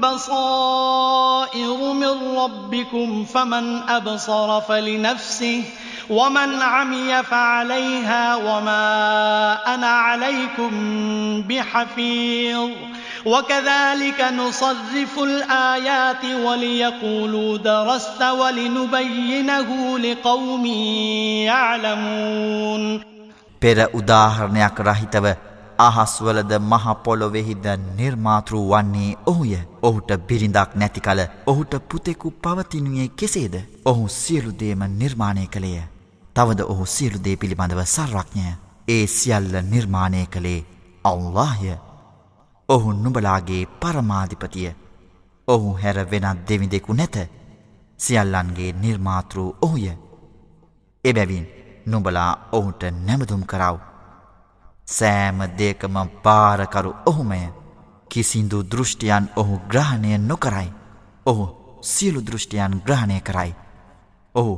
بصائر من ربكم فمن أبصر فلنفسه ومن عمي فعليها وما أنا عليكم بحفيظ وكذلك نصرف الآيات وليقولوا درست ولنبينه لقوم يعلمون පෙර උදාහරණයක් රහිතව අහස්වලද මහපොලොවෙහිද නිර්මාතෘ වන්නේ ඔහුය. ඔහුට බිරිඳක් නැති කල ඔහුට පුතෙකු පවතිනුයේ කෙසේද? ඔහු සියලුදේම නිර්මාණය කළේය. තවද ඔහු සියලුදේ පිළිබඳව සර්වඥය. ඒ සියල්ල නිර්මාණය කළේ අල්لهය ඔහු නුබලාගේ පරමාධිපතිය. ඔහු හැර වෙනත් දෙවිදෙකු නැත. සියල්ලන්ගේ නිර්මාතෘ ඔහුය. එබැවින් නුබලා ඔහුට නැමදුම් කරව. සෑම දේකම පාරකරු ඔහුමය. කිසිදු දෘෂ්ටියන් ඔහු ග්‍රහණය නොකරයි. ඔහු සියලු දෘෂ්ටියන් ග්‍රහණය කරයි. ඔහු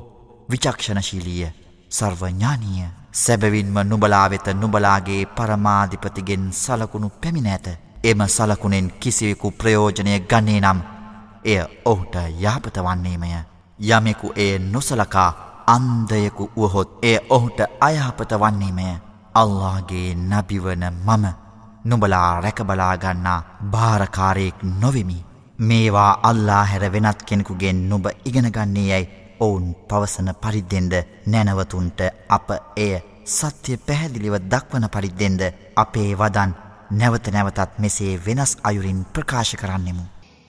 විචක්ෂණශීලිය සර්වඥානීය. සැබවින්ම නුබලා වෙත නුබලාගේ පරමාධිපතිගෙන් සලකුණු පැමිණ ඇත. එම සලකුණෙන් කිසිවෙකු ප්‍රයෝජනය ගන්නේ නම් එය ඔහුට යාපත වන්නේමය. යමෙකු එය නොසලකා අන්දයකු වුවහොත් එය ඔහුට අයහපත වන්නේමය. අල්ලාගේ නබිවන මම නුබලා රැකබලාගන්නා භාරකාරයෙක් නොවෙමි මේවා අල්ලා හැර වෙනත් කෙනෙකුගෙන් නුබ ඉගෙනගන්නේ යැයි ඔවුන් පවසන පරිද්දෙන්ද නැනවතුන්ට අප එය සත්‍යය පැහැදිලිව දක්වන පරිද්දෙන්ද අපේ වදන් නැවත නැවතත් මෙසේ වෙනස් අයුරින් ප්‍රකාශ කරන්නෙමු.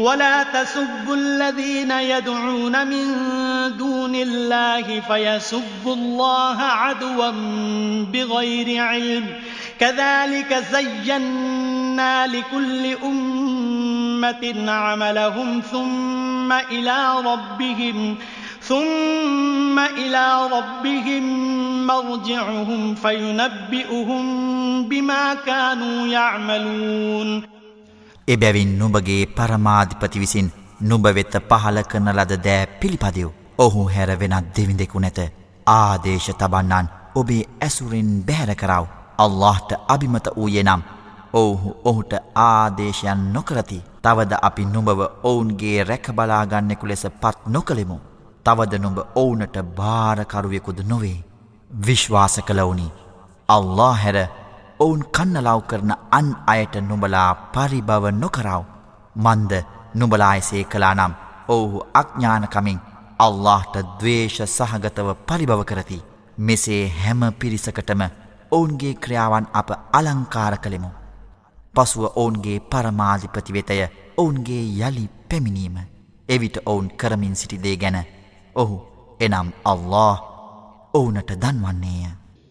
ولا تسبوا الذين يدعون من دون الله فيسبوا الله عدوا بغير علم كذلك زينا لكل أمة عملهم ثم إلى ربهم ثم إلى ربهم مرجعهم فينبئهم بما كانوا يعملون එබැවින් නුබගේ පරමාධිපති විසින් නුබවෙත්ත පහල කරන ලද දෑ පිළිපදිව් ඔහු හැර වෙනත් දෙවිඳෙකු නැත. ආදේශ තබන්නන් ඔබේ ඇසුරෙන් බැහැර කරාව. අල්لهට අභිමත වූයේ නම් ඔවුහු ඔහුට ආදේශයන් නොකරති. තවද අපි නුඹව ඔවුන්ගේ රැකබලාගන්නෙකු ලෙස පත් නොකළෙමු. තවද නුඹ ඔවුනට භාරකරුවෙකුද නොවේ. විශ්වාස කළවුනි. අල්له හැර ඔවුන් කන්නලාව් කරන අන් අයට නුඹලා පරිභව නොකරාව. මන්ද නුඹලායසේ කලානම් ඔවුහු අඥ්ඥානකමින් අල්لهට දවේශ සහගතව පරිභව කරති. මෙසේ හැම පිරිසකටම ඔවුන්ගේ ක්‍රියාවන් අප අලංකාර කළෙමු. පසුව ඔවුන්ගේ පරමාධිපතිවෙතය ඔවුන්ගේ යළි පැමිණීම. එවිට ඔවුන් කරමින් සිටිදේ ගැන ඔහු එනම් අල්له ඔවුනට දන්වන්නේය.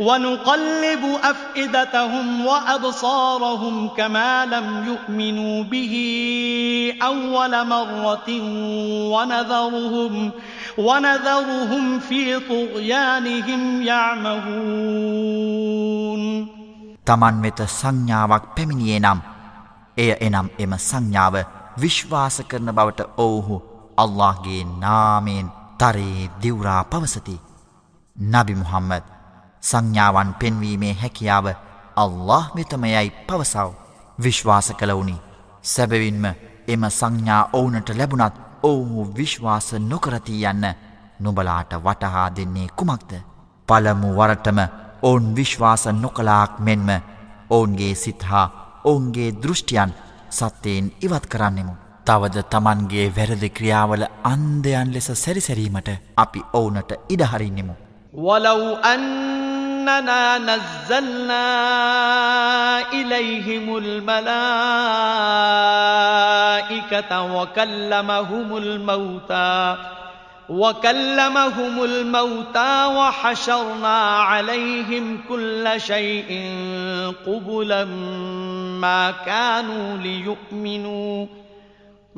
وَنُقَلِّبُ أَفْئِدَتَهُمْ وَأَبْصَارَهُمْ كَمَا لَمْ يُؤْمِنُوا بِهِ أَوَّلَ مَرَّةٍ وَنَذَرُهُمْ وَنَذَرُهُمْ فِي طُغْيَانِهِمْ يَعْمَهُونَ. තමන් වෙත සංඥාවක් පැමිණියේ නම් එය එනම් එම සංඥාව විශ්වාස කරන බවට ඔවුහු අල්لهගේ නාමයෙන් තරයේ දිවරා පවසති. නබි මුහම්මද සංඥාවන් පෙන්වීමේ හැකියාව අල්له මෙතමයයි පවසව. විශ්වාස කළවුනි. සැබවින්ම එම සංඥා ඕවුනට ලැබුණත් ඔවුහු විශ්වාස නොකරති යන්න නොබලාට වටහා දෙන්නේ කුමක්ද? පළමු වරටම ඔවුන් විශ්වාස නොකලාක් මෙන්ම ඔවුන්ගේ සිත්හා ඔවුන්ගේ දෘෂ්ටියන් සත්‍යයෙන් ඉවත් කරන්නෙමු. තවද තමන්ගේ වැරදි ක්‍රියාවල අන්දයන් ලෙස සැරිසැරීමට අපි ඔවුනට ඉඩහරින්නෙමු වලව් අන්න أننا نزلنا إليهم الملائكة وكلمهم الموتى وكلمهم الموتى وحشرنا عليهم كل شيء قبلا ما كانوا ليؤمنوا.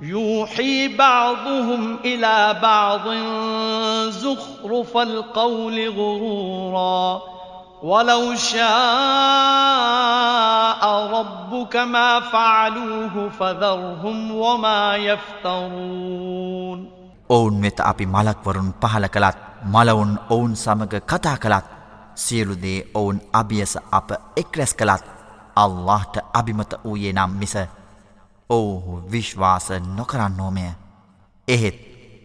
يوحي بعضهم إلى بعض زخرف القول غرورا ولو شاء ربك ما فعلوه فذرهم وما يفترون ඔවුන් වෙත අපි මලක්වරුන් පහල කළත් මලවුන් ඔවුන් සමග කතා කළත් සියලුදේ ඔවුන් අභියස අප එක්රැස් කළත් අල්لهට අභිමත වූයේ නම් මිස ඔවුහු විශ්වාස නොකරන්නෝමය. එහෙත්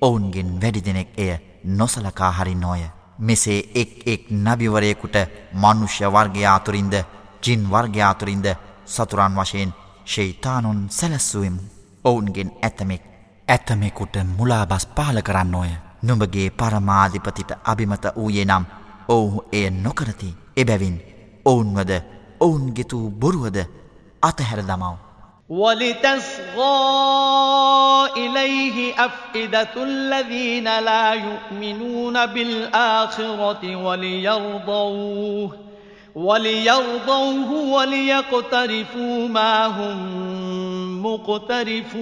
ඔවුන්ගෙන් වැඩි දෙනෙක් එය නොසලකා හරි නෝය. මෙසේ එක් එක් නබිවරයෙකුට මනුෂ්‍ය වර්ගයාතුරින්ද ජින් වර්ගයාතුරින්ද සතුරන් වශයෙන් ශෛතානුන් සැලැස්සුවමු. ඔවුන්ගෙන් ඇතමෙක් ඇතමෙකුට මුලාබස් පාල කරන්න ඕය. නුඹගේ පරමාධිපතිට අභිමත වූයේ නම් ඔවුහු එය නොකරති. එබැවින් ඔවුන්වද ඔවුන්ගෙතු බොරුවද අතහැර දමව. ولتصغى إليه أفئدة الذين لا يؤمنون بالآخرة وليرضوه وليرضوه وليقترفوا ما هم مقترفون.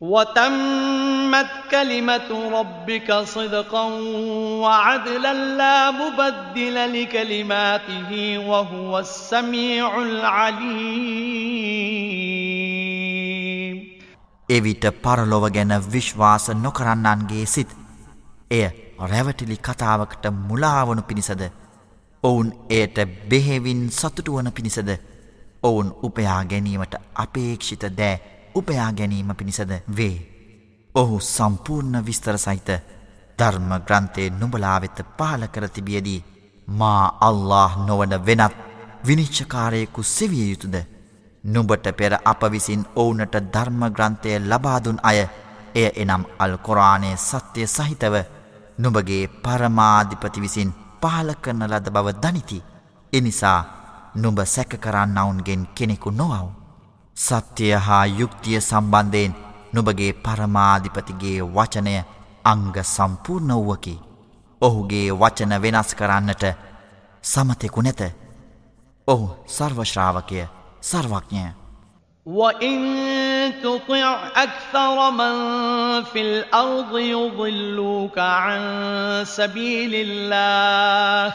وتمت كلمة ربك صدقا وعدلا لا مبدل لكلماته وهو السميع العليم එවිට පරලොව ගැන විශ්වාස නොකරන්නන්ගේ සිත් එය රැවටිලි කතාවකට මුලාවනු පිණිසද ඔවුන් එයට බෙහෙවින් සතුටුවන පිණිසද ඔවුන් උපයා ගැනීමට අපේක්ෂිත දෑ උපයා ගැනීම පිණිසද වේ. ඔහු සම්පූර්ණ විස්තර සහිත ධර්ම ග්‍රන්ථය නුඹලා වෙත පහල කර තිබියදී මා අල්له නොවන වෙනත් විනිච්චකාරයෙකු සෙවිය යුතුද. නුඹට පෙර අප විසින් ඔවුනට ධර්ම ග්‍රන්ථය ලබාදුන් අය එය එනම් අල් කොරානය සත්‍යය සහිතව නුඹගේ පරමාධිපති විසින් පහල කරන ලද බව දනිති. එනිසා නුඹ සැක කරන්නවුන්ගෙන් කෙනෙකු නොවව්. සත්‍යය හා යුක්තිය සම්බන්ධයෙන් නුබගේ පරමාධිපතිගේ වචනය අංග සම්පූර්ණ වුවකි. ඔහුගේ වචන වෙනස් කරන්නට සමතෙකු නැත. ඔහු සර්වශ්‍රාවකය සර්වඥය. وَإِن تُطِعْ أَكْثَرَ مَن فِي الْأَرْضِ يُضِلُّوكَ عَن سَبِيلِ اللَّهِ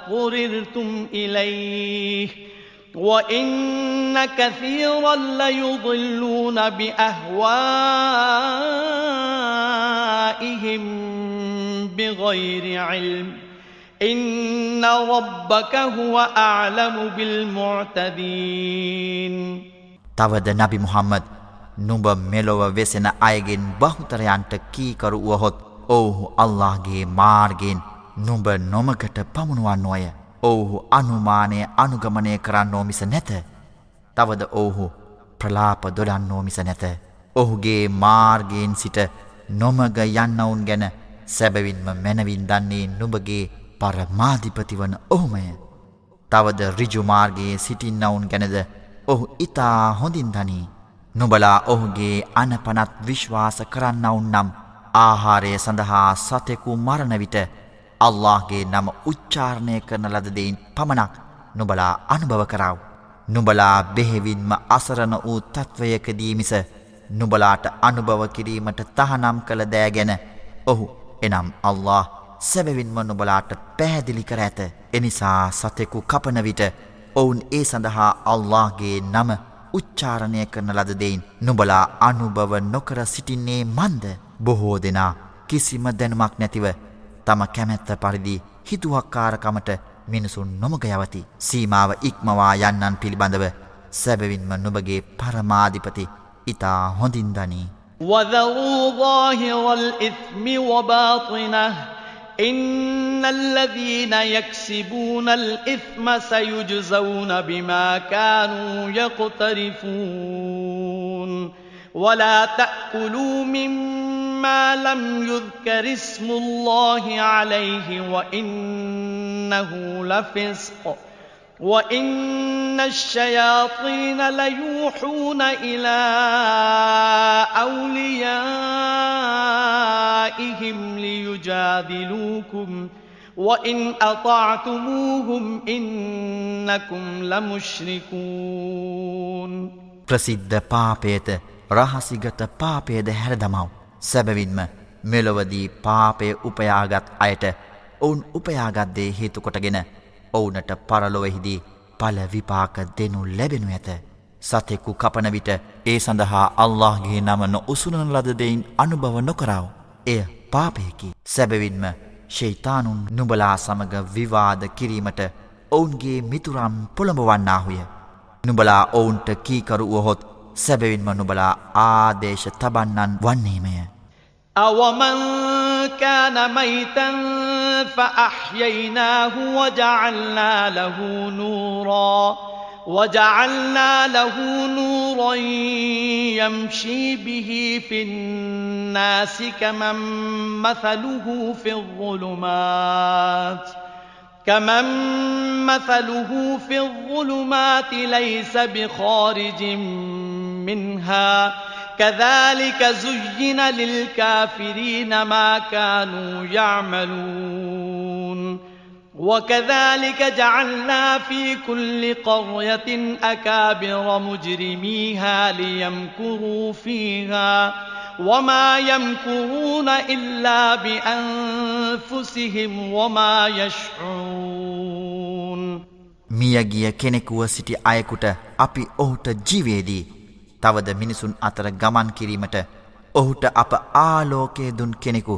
غررتم إليه وإن كثيرا ليضلون بأهوائهم بغير علم إن ربك هو أعلم بالمعتدين. තවද නබි මුහම්මද් නුඹ මෙලොව වෙසෙන අයගෙන් බහුතරයන්ට කීකරු වුවහොත් ඔවුහු අල්ලාහගේ මාර්ගයෙන් නුඹ නොමකට පමුණුවන්නෝය ඔවුහු අනුමානය අනුගමනය කරන්නෝ මිස නැත. තවද ඔවුහු ප්‍රලාප දොඩන්නෝ මිස නැත. ඔහුගේ මාර්ගයෙන් සිට නොමග යන්නවුන් ගැන සැබවින්ම මැනවින් දන්නේ නුබගේ පරමාධිපතිවන ඔහුමය. තවද රිජුමාර්ගයේ සිටින්නවුන් ගැනද ඔහු ඉතා හොඳින් දනී. නුබලා ඔහුගේ අනපනත් විශ්වාස කරන්නවුන් නම් ආහාරය සඳහා සතෙකු මරණවිට අල්لهගේ නම උච්චාරණය කරන ලදදයින් පමණක් නුබලා අනුභව කරාව. නුබලා බෙහෙවින්ම අසරණ වූ තත්ත්වයකදීමිස නුබලාට අනුභව කිරීමට තහනම් කළ දෑගැන ඔහු එනම් අල්له සැබවින්ම නුබලාට පැහැදිලි කර ඇත එනිසා සතෙකු කපනවිට ඔවුන් ඒ සඳහා අල්لهගේ නම උච්චාරණය කරන ලදදයින් නුබලා අනුභව නොකර සිටින්නේ මන්ද බොහෝ දෙනා කිසිම දැනුමක් නැතිව තම කැමැත්ත පරිදි හිතුවක්කාරකමට මිනිසුන් නොමග යවති සීමාව ඉක්මවා යන්නන් පිළිබඳව සැබවින්ම නුබගේ පරමාධිපති ඉතා හොඳින් දනී وذروا ظاهر الإثم وباطنه إن الذين يكسبون الإثم سيجزون بما كانوا يقترفون ولا تأكلوا مما لم يذكر اسم الله عليه وإنه لفسق وإن الشياطين ليوحون إلى أوليائهم ليجادلوكم وإن أطعتموهم إنكم لمشركون ප්‍රසිද්ධ පාපයත රහසිගත පාපයද හැරදමව් සැබවින්ම මෙලොවදී පාපය උපයාගත් අයට ඔවුන් උපයාගත්දේ හේතුකොටගෙන ඔවුනට පරලොවෙහිදී පල විපාක දෙනු ලැබෙනු ඇත. සතෙකු කපන විට ඒ සඳහා අල්لهගේ නම නො උසුනන ලදදයින් අනුභව නොකරාව. එය පාපයකි සැබවින්ම ශෛතානුන් නුබලා සමග විවාද කිරීමට ඔවුන්ගේ මිතුරම් පොළඹවන්නාහුය. නුබලා ඔවුන්ට කීකරුවහොත් සැබවින්ම නුබලා ආදේශ තබන්නන් වන්නේමය. أومن كان ميتا فأحييناه وجعلنا له نورا وجعلنا له نورا يمشي به في الناس كمن مثله في الظلمات كمن مثله في الظلمات ليس بخارج منها كذلك زين للكافرين ما كانوا يعملون وكذلك جعلنا في كل قرية أكابر مجرميها ليمكروا فيها وما يمكرون إلا بأنفسهم وما يشعرون මියගිය කෙනෙකුව සිටි අයකුට අපි ඔහුට ජීවේදී තවද මිනිසුන් අතර ගමන් කිරීමට ඔහුට අප ආලෝකය දුන් කෙනෙකු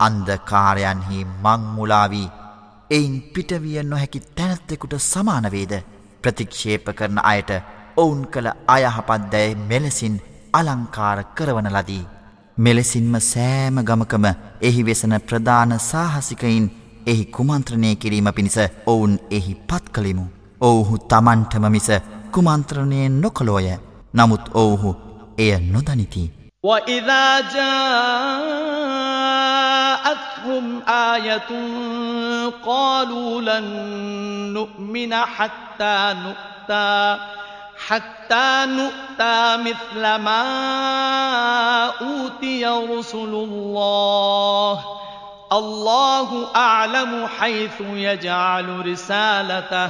අන්දකාරයන්හි මංමුලාවී එයින් පිටවිය නොහැකි තැනැත්තෙකුට සමානවේද ප්‍රතික්ෂේප කරන අයට ඔවුන් කළ අයහපත් දැයි මෙලෙසින් අලංකාර කරවන ලදී. මෙලෙසින්ම සෑම ගමකම එහි වෙසන ප්‍රධාන සාහසිකයින් එහි කුමන්ත්‍රණය කිරීම පිණිස ඔවුන් එහි පත් කළිමු. ඔවුහු තමන්ටම මිස කුමන්ත්‍රණයෙන් නොකළෝය. නමුත් ඔවුහු එය නොදනිති. وإذا جاءتهم آية قالوا لن نؤمن حتى نؤتى حتى نؤتى مثل ما أوتي رسل الله الله أعلم حيث يجعل رسالته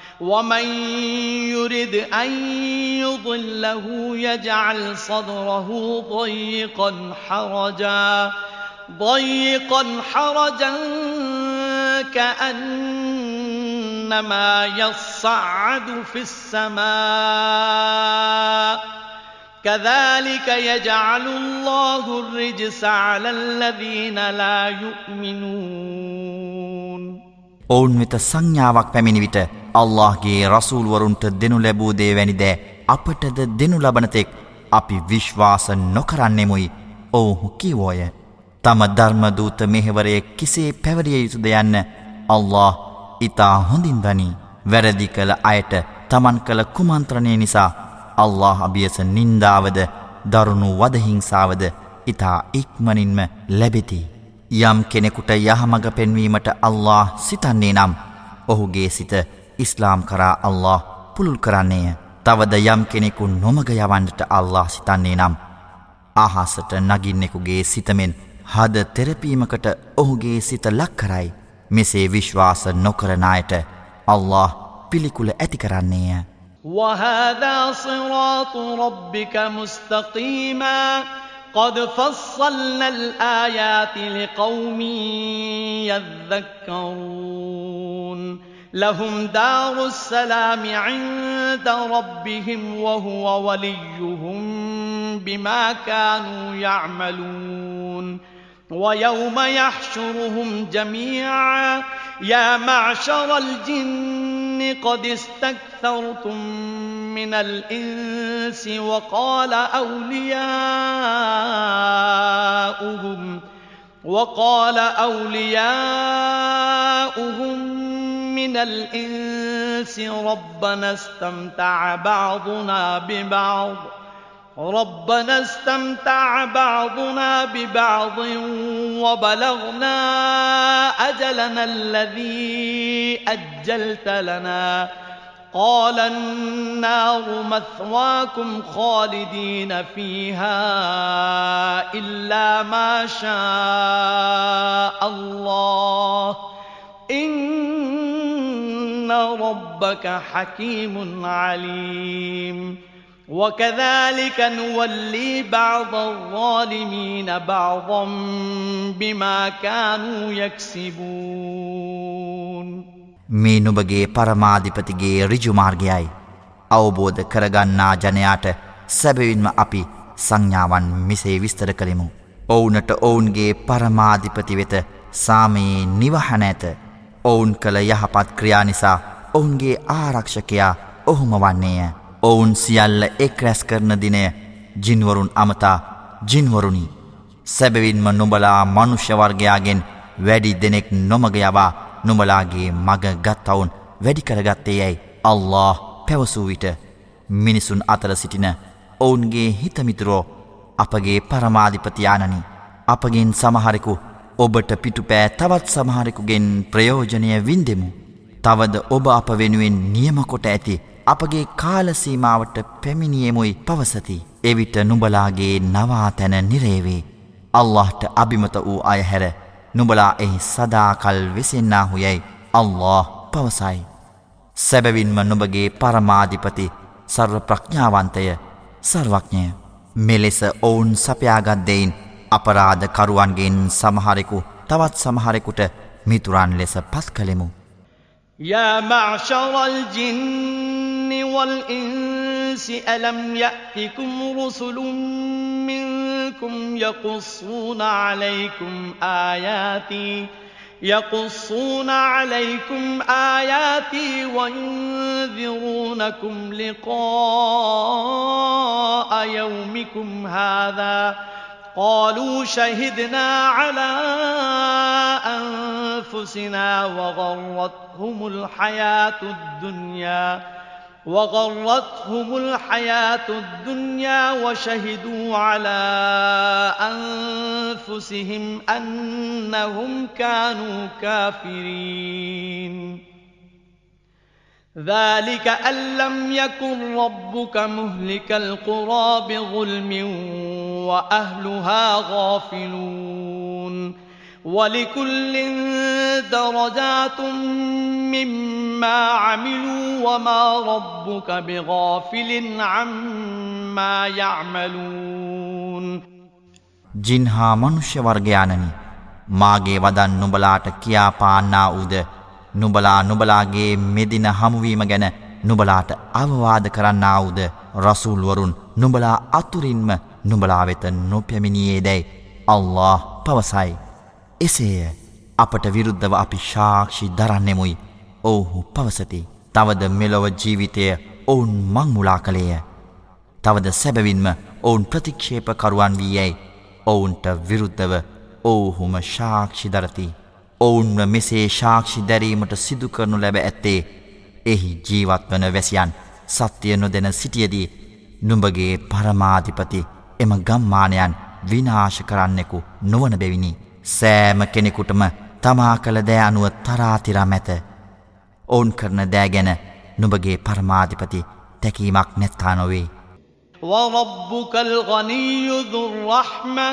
ومن يرد أن يضله يجعل صدره ضيقا حرجا ضيقا حرجا كأنما يصعد في السماء كذلك يجعل الله الرجس على الذين لا يؤمنون ඔවුන් වෙත සංඥාවක් පැමිණි විට අල්لهගේ රසූල්වරුන්ට දෙනු ලැබූ දේවැනිද අපටද දෙනු ලබනතෙක් අපි විශ්වාස නොකරන්නෙමුයි ඔවුහු කිවෝය. තම ධර්මදූත මෙහෙවරය කිසේ පැවරිය යුතුද යන්න අල්له ඉතා හොඳින්දනී වැරදි කළ අයට තමන් කළ කුමන්ත්‍රණය නිසා අල්له අභියස නින්දාවද දරුණු වදහිංසාවද ඉතා ඉක්මනින්ම ලැබෙති. යම් කෙනෙකුට යහමඟ පෙන්වීමට අල්له සිතන්නේ නම් ඔහුගේ සිත ඉස්ලාම් කරා අල්له පුළුල් කරන්නේය. තවද යම් කෙනෙකු නොමග යවන්නට අල්له සිතන්නේ නම් අහසට නගින්නෙකුගේ සිතමෙන් හද තෙරපීමකට ඔහුගේ සිත ලක් කරයි. මෙසේ විශ්වාස නොකරණයට අල්له පිළිකුල ඇති කරන්නේය. وهذا صراط ربك مستقيما. قد فصلنا الآيات لقوم يذكرون. لهم دار السلام عند ربهم وهو وليهم بما كانوا يعملون. ويوم يحشرهم جميعا يا معشر الجن قد استكثرتم من الإنس وقال أولياؤهم وقال أولياؤهم من الإنس ربنا استمتع بعضنا ببعض ربنا استمتع بعضنا ببعض وبلغنا أجلنا الذي أجلت لنا. قال النار مثواكم خالدين فيها إلا ما شاء الله. إن ربك حكيم عليم وكذلك نولي بعض الظالمين بعضا بما كانوا يكسبون මේ නුබගේ පරමාධිපතිගේ රිජුමාර්ගයයි අවබෝධ කරගන්නා ජනයාට සැබවින්ම අපි සංඥාවන් මිසේ විස්තර කළෙමු. ඔවුනට ඔවුන්ගේ පරමාධිපති වෙත සාමයේ නිවහන ඇත ඔවුන් කළ යහපත් ක්‍රියා නිසා ඔවුන්ගේ ආරක්ෂකයා ඔහුම වන්නේය. ඔවුන් සියල්ල එක් රැස් කරන දිනය ජින්වරුන් අමතා ජින්වරුණි. සැබවින්ම නුබලා මනුෂ්‍යවර්ගයාගෙන් වැඩි දෙනෙක් නොමග යවා නුඹලාගේ මග ගත්තවුන් වැඩිකරගත්තේ යැයි අල්له පැවසූ විට මිනිසුන් අතර සිටින ඔවුන්ගේ හිතමිතුරෝ අපගේ පරමාධිපතියානනි අපගෙන් සමහරෙකු ඔබට පිටුපෑ තවත් සමහරෙකුගෙන් ප්‍රයෝජනය වින්දෙමු. තවද ඔබ අප වෙනුවෙන් නියමකොට ඇති අපගේ කාලසීමාවට පැමිණියමුයි පවසති. එවිට නුඹලාගේ නවාතැන නිරේවේ. අල්لهට අභිමත වූ අයහැර නුඹලා එහි සදාකල් වෙසෙන්න්නාහු යැයි අල්له පවසයි. සැබවින්ම නුබගේ පරමාධිපති සර්ව ප්‍රඥාවන්තය සර්වඥය. මෙලෙස ඔවුන් සපයාගත්දයින් අපරාධකරුවන්ගෙන් සමහරෙකු තවත් සමහරෙකුට මිතුරන් ලෙස පස් කළෙමු. يا معشر الجن والإنس ألم يأتكم رسل منكم يقصون عليكم آياتي يقصون عليكم آياتي وينذرونكم لقاء يومكم هذا قالوا شهدنا على أنفسنا وغرتهم الحياة الدنيا وغرتهم الحياة الدنيا وشهدوا على أنفسهم أنهم كانوا كافرين. ذلك أن لم يكن ربك مهلك القرى بظلم وأهلها غافلون ولكل درجات مما عملوا وما ربك بغافل عما يعملون ජින්හා මනුෂ්‍ය වර්ගයානනි මාගේ වදන් නුබලාට කියා පාන්නා වූද නුබලා නුබලාගේ මෙදින හමුවීම ගැන නුබලාට අවවාද කරන්නාවුද රසූල්වරුන් නුබලා අතුරින්ම නුබලා වෙත නොපැමිණියේ දැයි අල්له පවසයි. එසේය අපට විරුද්ධව අපි ශාක්ෂි දරන්නෙමුයි ඔවුහු පවසති. තවද මෙලොව ජීවිතය ඔවුන් මංමුලා කළේය. තවද සැබවින්ම ඔවුන් ප්‍රතික්ෂේපකරුවන් වී යැයි ඔවුන්ට විරුද්ධව ඔවුහුම ශාක්ෂි දරති. ඔවුන්ව මෙසේ ශාක්ෂි දැරීමට සිදු කරනු ලැබ ඇත්තේ එහි ජීවත්වන වැසියන් සත්‍යය නොදෙන සිටියදී නුඹගේ පරමාධිපති එම ගම්මානයන් විනාශ කරන්නෙකු නොවන බැවිනි සෑම කෙනෙකුටම තමා කළ දෑ අනුව තරාතිරා මැත ඔවුන් කරන දෑගැන නුඹගේ පරමාධිපති තැකීමක් නැත්තා නොවේ وَرَبُّكَ الْغَنِيُّ ذُو الرَّحْمَةِ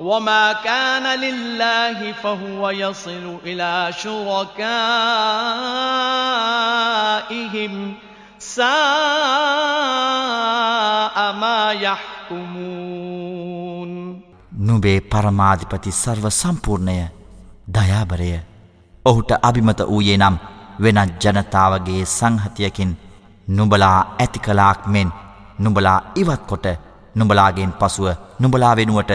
وما كان لله فهو يصل إلى شركائهم ساء ما يحكمون නුබේ පරමාධිපති සර්ව සම්පූර්ණය දයාබරය ඔහුට අභිමත වූයේ නම් වෙනත් ජනතාවගේ සංහතියකින් නුබලා ඇති කලාක් මෙන් නුබලා ඉවත් කොට නුබලාගෙන් පසුව නුබලා වෙනුවට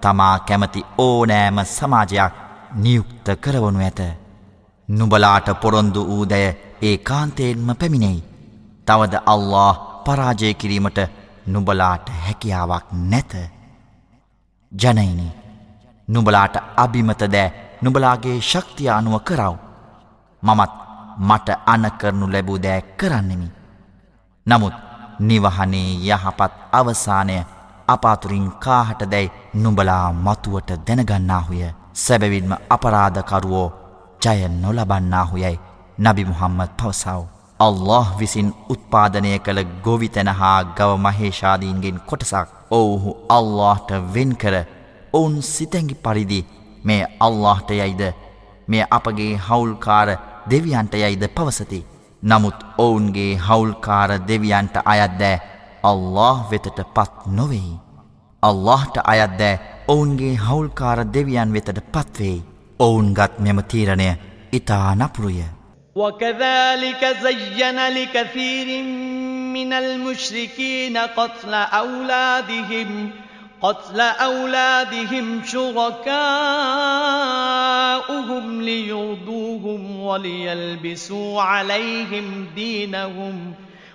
තමා කැමති ඕනෑම සමාජයක් නියුක්ත කරවනු ඇත. නුබලාට පොරොන්දු වූදැය ඒ කාන්තයෙන්ම පැමිණෙයි. තවද අල්له පරාජය කිරීමට නුබලාට හැකියාවක් නැත. ජනයිනි නුබලාට අභිමත දෑ නුබලාගේ ශක්තිය අනුව කරව. මමත් මට අනකරනු ලැබූ දෑ කරන්නෙමි. නමුත් නිවහනේ යහපත් අවසානය අපාතුරින් කාහට දැයි නුඹලා මතුවට දැනගන්නාහුය සැබවින්ම අපරාධකරුවෝ ජය නොලබන්නාහුයයි නබි මුහම්මත් පවසාව. අල්له විසින් උත්පාදනය කළ ගොවිතැන හා ගව මහේෂාදීන්ගෙන් කොටසක් ඔවුහු අල්لهට වෙන් කර ඔවුන් සිතැඟි පරිදි මේ අල්لهට යයිද මේ අපගේ හවුල්කාර දෙවියන්ට යයිද පවසති. නමුත් ඔවුන්ගේ හවුල්කාර දෙවියන්ට අයත්දෑ අල්له වෙතට පත් නොවෙයි. අල්لهට අයත්දෑ ඔවුන්ගේ හවුල්කාර දෙවියන් වෙතට පත්වෙයි ඔවුන් ගත් මෙම තීරණය ඉතා නපුරුය. وكذلك زين لكثير من المشركين قتل أولادهم قتل أولادهم شركاؤهم ليرضوهم وليلبسوا عليهم دينهم ۖ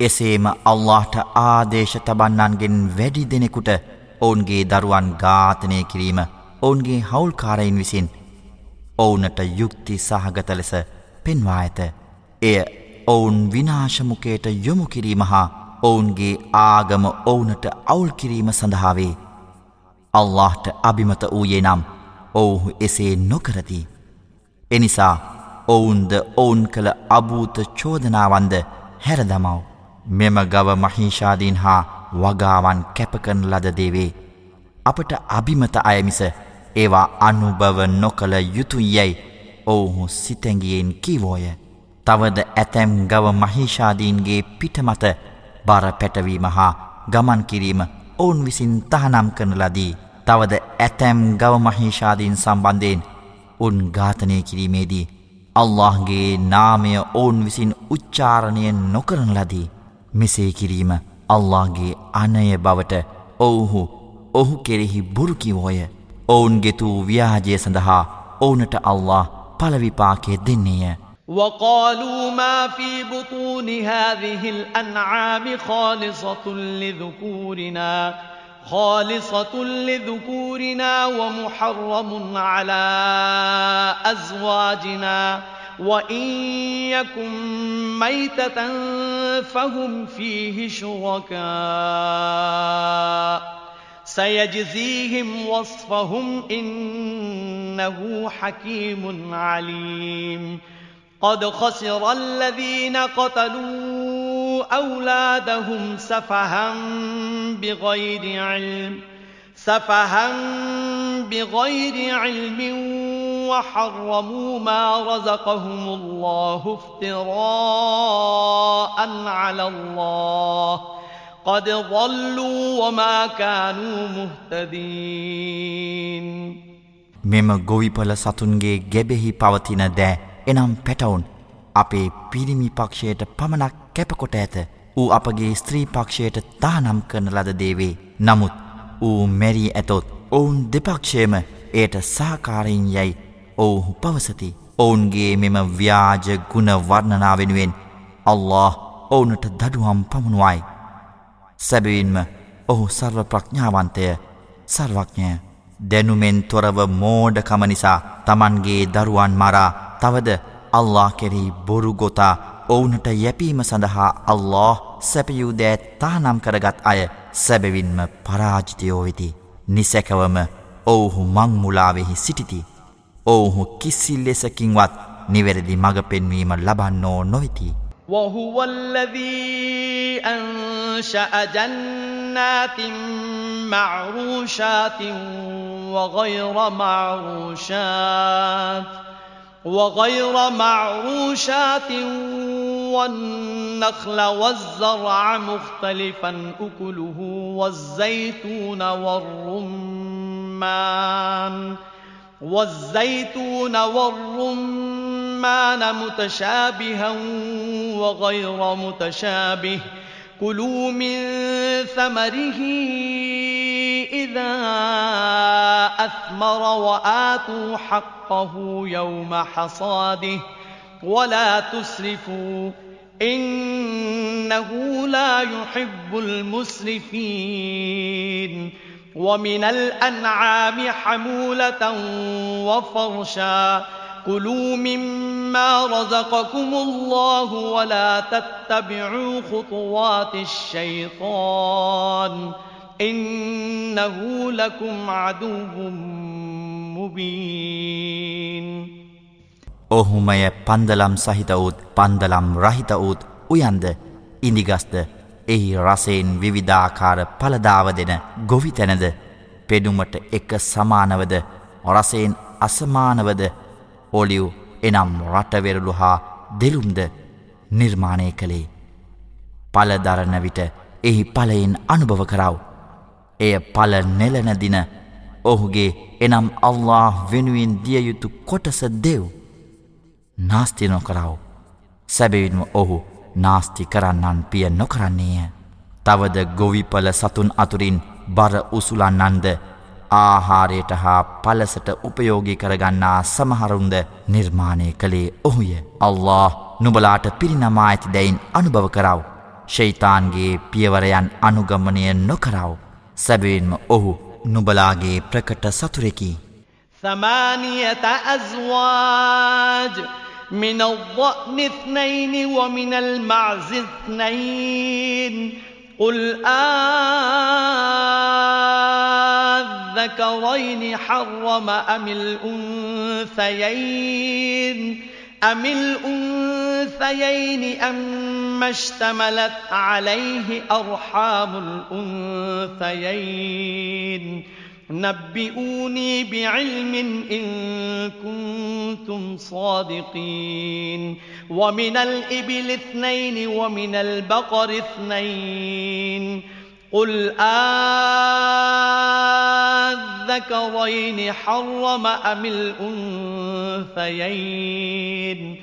එසේම අල්لهට ආදේශ තබන්නන්ගෙන් වැඩි දෙනෙකුට ඔවුන්ගේ දරුවන් ඝාතනය කිරීම ඔවුන්ගේ හවුල්කාරයින් විසින් ඔවුනට යුක්ති සහගත ලෙස පෙන්වා ඇත. එය ඔවුන් විනාශමුකයට යොමු කිරීම හා ඔවුන්ගේ ආගම ඔවුනට අවුල් කිරීම සඳහාවේ. අල්لهට අභිමත වූයේ නම් ඔවුහු එසේ නොකරති. එනිසා ඔවුන්ද ඔවුන් කළ අභූත චෝදනාවන්ද හැරදමව්. මෙම ගව මහිෂාදීන් හා වගාවන් කැපකන ලදදේවේ. අපට අභිමත අයමිස ඒවා අනුභව නොකළ යුතු යැයි ඔවුහු සිතැගියෙන් කිවෝය. තවද ඇතැම් ගව මහිෂාදීන්ගේ පිටමත බර පැටවීම හා ගමන් කිරීම ඔවුන් විසින් තහනම් කරන ලදී. තවද ඇතැම් ගව මහිෂාදීන් සම්බන්ධයෙන් උන් ඝාතනය කිරීමේදී. අල්لهගේ නාමය ඔවුන් විසින් උච්චාරණය නොකරන ලදී. මෙසේ කිරීම අල්ලාගේ අනය බවට ඔවුහු ඔහු කෙරෙහි බුරුකිවෝය ඔවුන්ගෙතු ව්‍යාජය සඳහා ඕනට අල්له පලවිපාකය දෙන්නේය. وقالوا ما في بطون هذه الأنعام خالصة لذكورنا خالصة لذكورنا ومحرم على أزواجنا وإن يكن ميتة فهم فيه شركاء سيجزيهم وصفهم إنه حكيم عليم قد خسر الذين قتلوا أولادهم سفها بغير علم سفها بغير علم وحرموا ما رزقهم الله افتراء على الله قد ضلوا وما كانوا مهتدين මෙම ගොවිපල සතුන්ගේ ගැබෙහි පවතින දෑ එනම් පැටවුන් අපේ පිරිමි පක්ෂයට පමණක් කැපකොට ඇත ඌ අපගේ ස්ත්‍රී පක්ෂයට තානම් කරන ලද දේවේ නමුත් ඌ මැරී ඇතොත් ඔවුන් දෙපක්ෂයම එයට සාකාරයෙන් යැයි ඔවුහු පවසති. ඔවුන්ගේ මෙම ව්‍යාජ ගුණ වර්ණනා වෙනුවෙන් අල්له ඔවුනට දඩුවම් පමුණුවයි. සැබවින්ම ඔහු සර්ව ප්‍රඥාවන්තය සර්වඥය. දැනුමෙන් තොරව මෝඩකම නිසා තමන්ගේ දරුවන් මරා තවද අල්له කෙරෙහි බොරුගොතා ඔවුනට යැපීම සඳහා අල්له සැපියූදෑ තානම් කරගත් අය සැබවින්ම පරාජිතයෝ වෙති. නිසැකවම ඔවුහු මංමුලාවෙහි සිටිති. ඔවුහු කිසි ලෙසකින්වත් නිවැරදි මඟ පෙන්වීම ලබන්නෝ නොවෙති. وهو الذي أنشأ جنات معروشات وغير معروشات وغير معروشات والنخل والزرع مختلفا أكله والزيتون والرمان والزيتون والرمان متشابها وغير متشابه. كلوا من ثمره إذا أثمر وآتوا حقه يوم حصاده. ولا تسرفوا إنه لا يحب المسرفين. ومن الأنعام حمولة وفرشا كلوا مما رزقكم الله ولا تتبعوا خطوات الشيطان إنه لكم عدو مبين ඔහුමය පන්දලම් සහිත වූත් පන්දලම් රහිත වූත් උයන්ද ඉනිගස්ද එහි රසයෙන් විවිධාකාර පලදාව දෙන ගොවිතැනද පෙඩුමට එක සමානවද රසයෙන් අසමානවද ඔලිව් එනම් රටවෙරළු හා දෙලුම්ද නිර්මාණය කළේ. පලදරණ විට එහි පලයෙන් අනුභව කරව. එය පල නෙලනදින ඔහුගේ එනම් අල්له වෙනුවෙන් දියයුතු කොටස දෙව්. නාස්ති නොකරව. සැබවින්ම ඔහු නාස්ති කරන්නන් පිය නොකරන්නේය. තවද ගොවිපල සතුන් අතුරින් බර උසුලන්නන්ද ආහාරයට හා පලසට උපයෝගි කරගන්නා සමහරුන්ද නිර්මාණය කළේ ඔහුය. අල්له නුබලාට පිරිනමා ඇති දැයින් අනුභව කරව. ශෛතාන්ගේ පියවරයන් අනුගමනය නොකරව. සැබවින්ම ඔහු නුබලාගේ ප්‍රකට සතුරෙකි. ثمانية أزواج من الضأن اثنين ومن المعز اثنين. قل آذكرين حرم أم الأنثيين؟ أم الأنثيين أم اشتملت عليه أرحام الأنثيين؟ نبئوني بعلم إن كنتم صادقين. ومن الإبل اثنين ومن البقر اثنين. قل آذكرين حرم أم الأنثيين.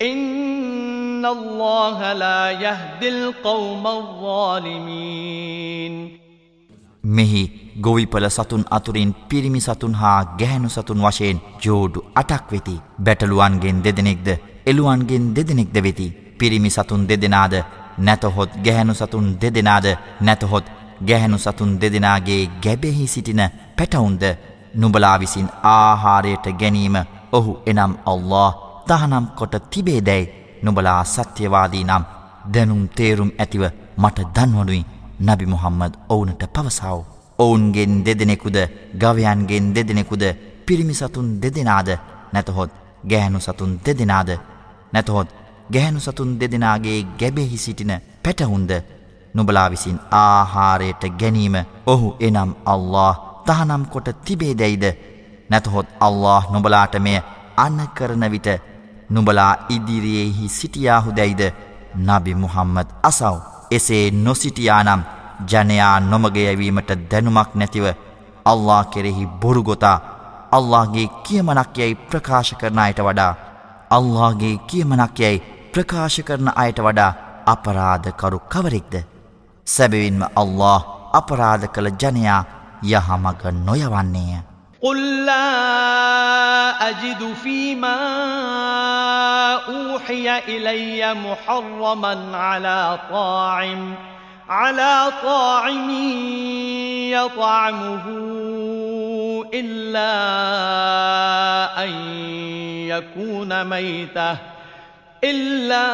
إن الله لا يهدي القوم الظالمين මෙහි ගොවිපල සතුන් අතුරින් පිරිමි සතුන් හා ගැහැණු සතුන් වශයෙන් ජෝඩු 8ක් වෙති. බැටළුවන්ගෙන් දෙදෙනෙක්ද, එළුවන්ගෙන් දෙදෙනෙක්ද වෙති. පිරිමි සතුන් දෙදෙනාද, නැතහොත් ගැහැණු සතුන් දෙදෙනාද, නැතහොත් ගැහැණු සතුන් දෙදෙනාගේ ගැබෙහි සිටින පැටවුන්ද නුඹලා විසින් ආහාරයට ගැනීම ඔහු එනම් අල්ලාහ් තහනම් කොට තිබේදැයි නුබලා සත්‍යවාදී නම් දැනුම් තේරුම් ඇතිව මට දන්වනුයි නබි මුහම්මද ඔවුනට පවසාව. ඔවුන්ගෙන් දෙදෙනෙකුද ගවයන්ගෙන් දෙදෙනෙකුද පිරිමිසතුන් දෙදෙනාද නැතහොත් ගෑනු සතුන් දෙදෙනාද නැතහොත් ගැහැනු සතුන් දෙදෙනගේ ගැබෙහි සිටින පැටහුන්ද නුබලා විසින් ආහාරයට ගැනීම ඔහු එනම් අල්له තහනම් කොට තිබේ දැයිද නැතහොත් අල්له නොබලාට මෙය අන්න කරන විට නුඹලා ඉදිරියේහි සිටියාහු දැයිද නබි මුහම්මද අසව්. එසේ නොසිටියානම් ජනයා නොමගයවීමට දැනුමක් නැතිව අල්ලා කෙරෙහි බොරුගොතා අල්ලාගේ කියමනක් යැයි ප්‍රකාශ කරන අයට වඩා අල්ලාගේ කියමනක් යැයි ප්‍රකාශ කරන අයට වඩා අපරාධකරු කවරෙක්ද? සැබවින්ම අල්له අපරාධ කළ ජනයා යහමග නොයවන්නේය. قل لا أجد فيما أوحي إلي محرما على طاعم على طاعم يطعمه إلا أن يكون ميتة إلا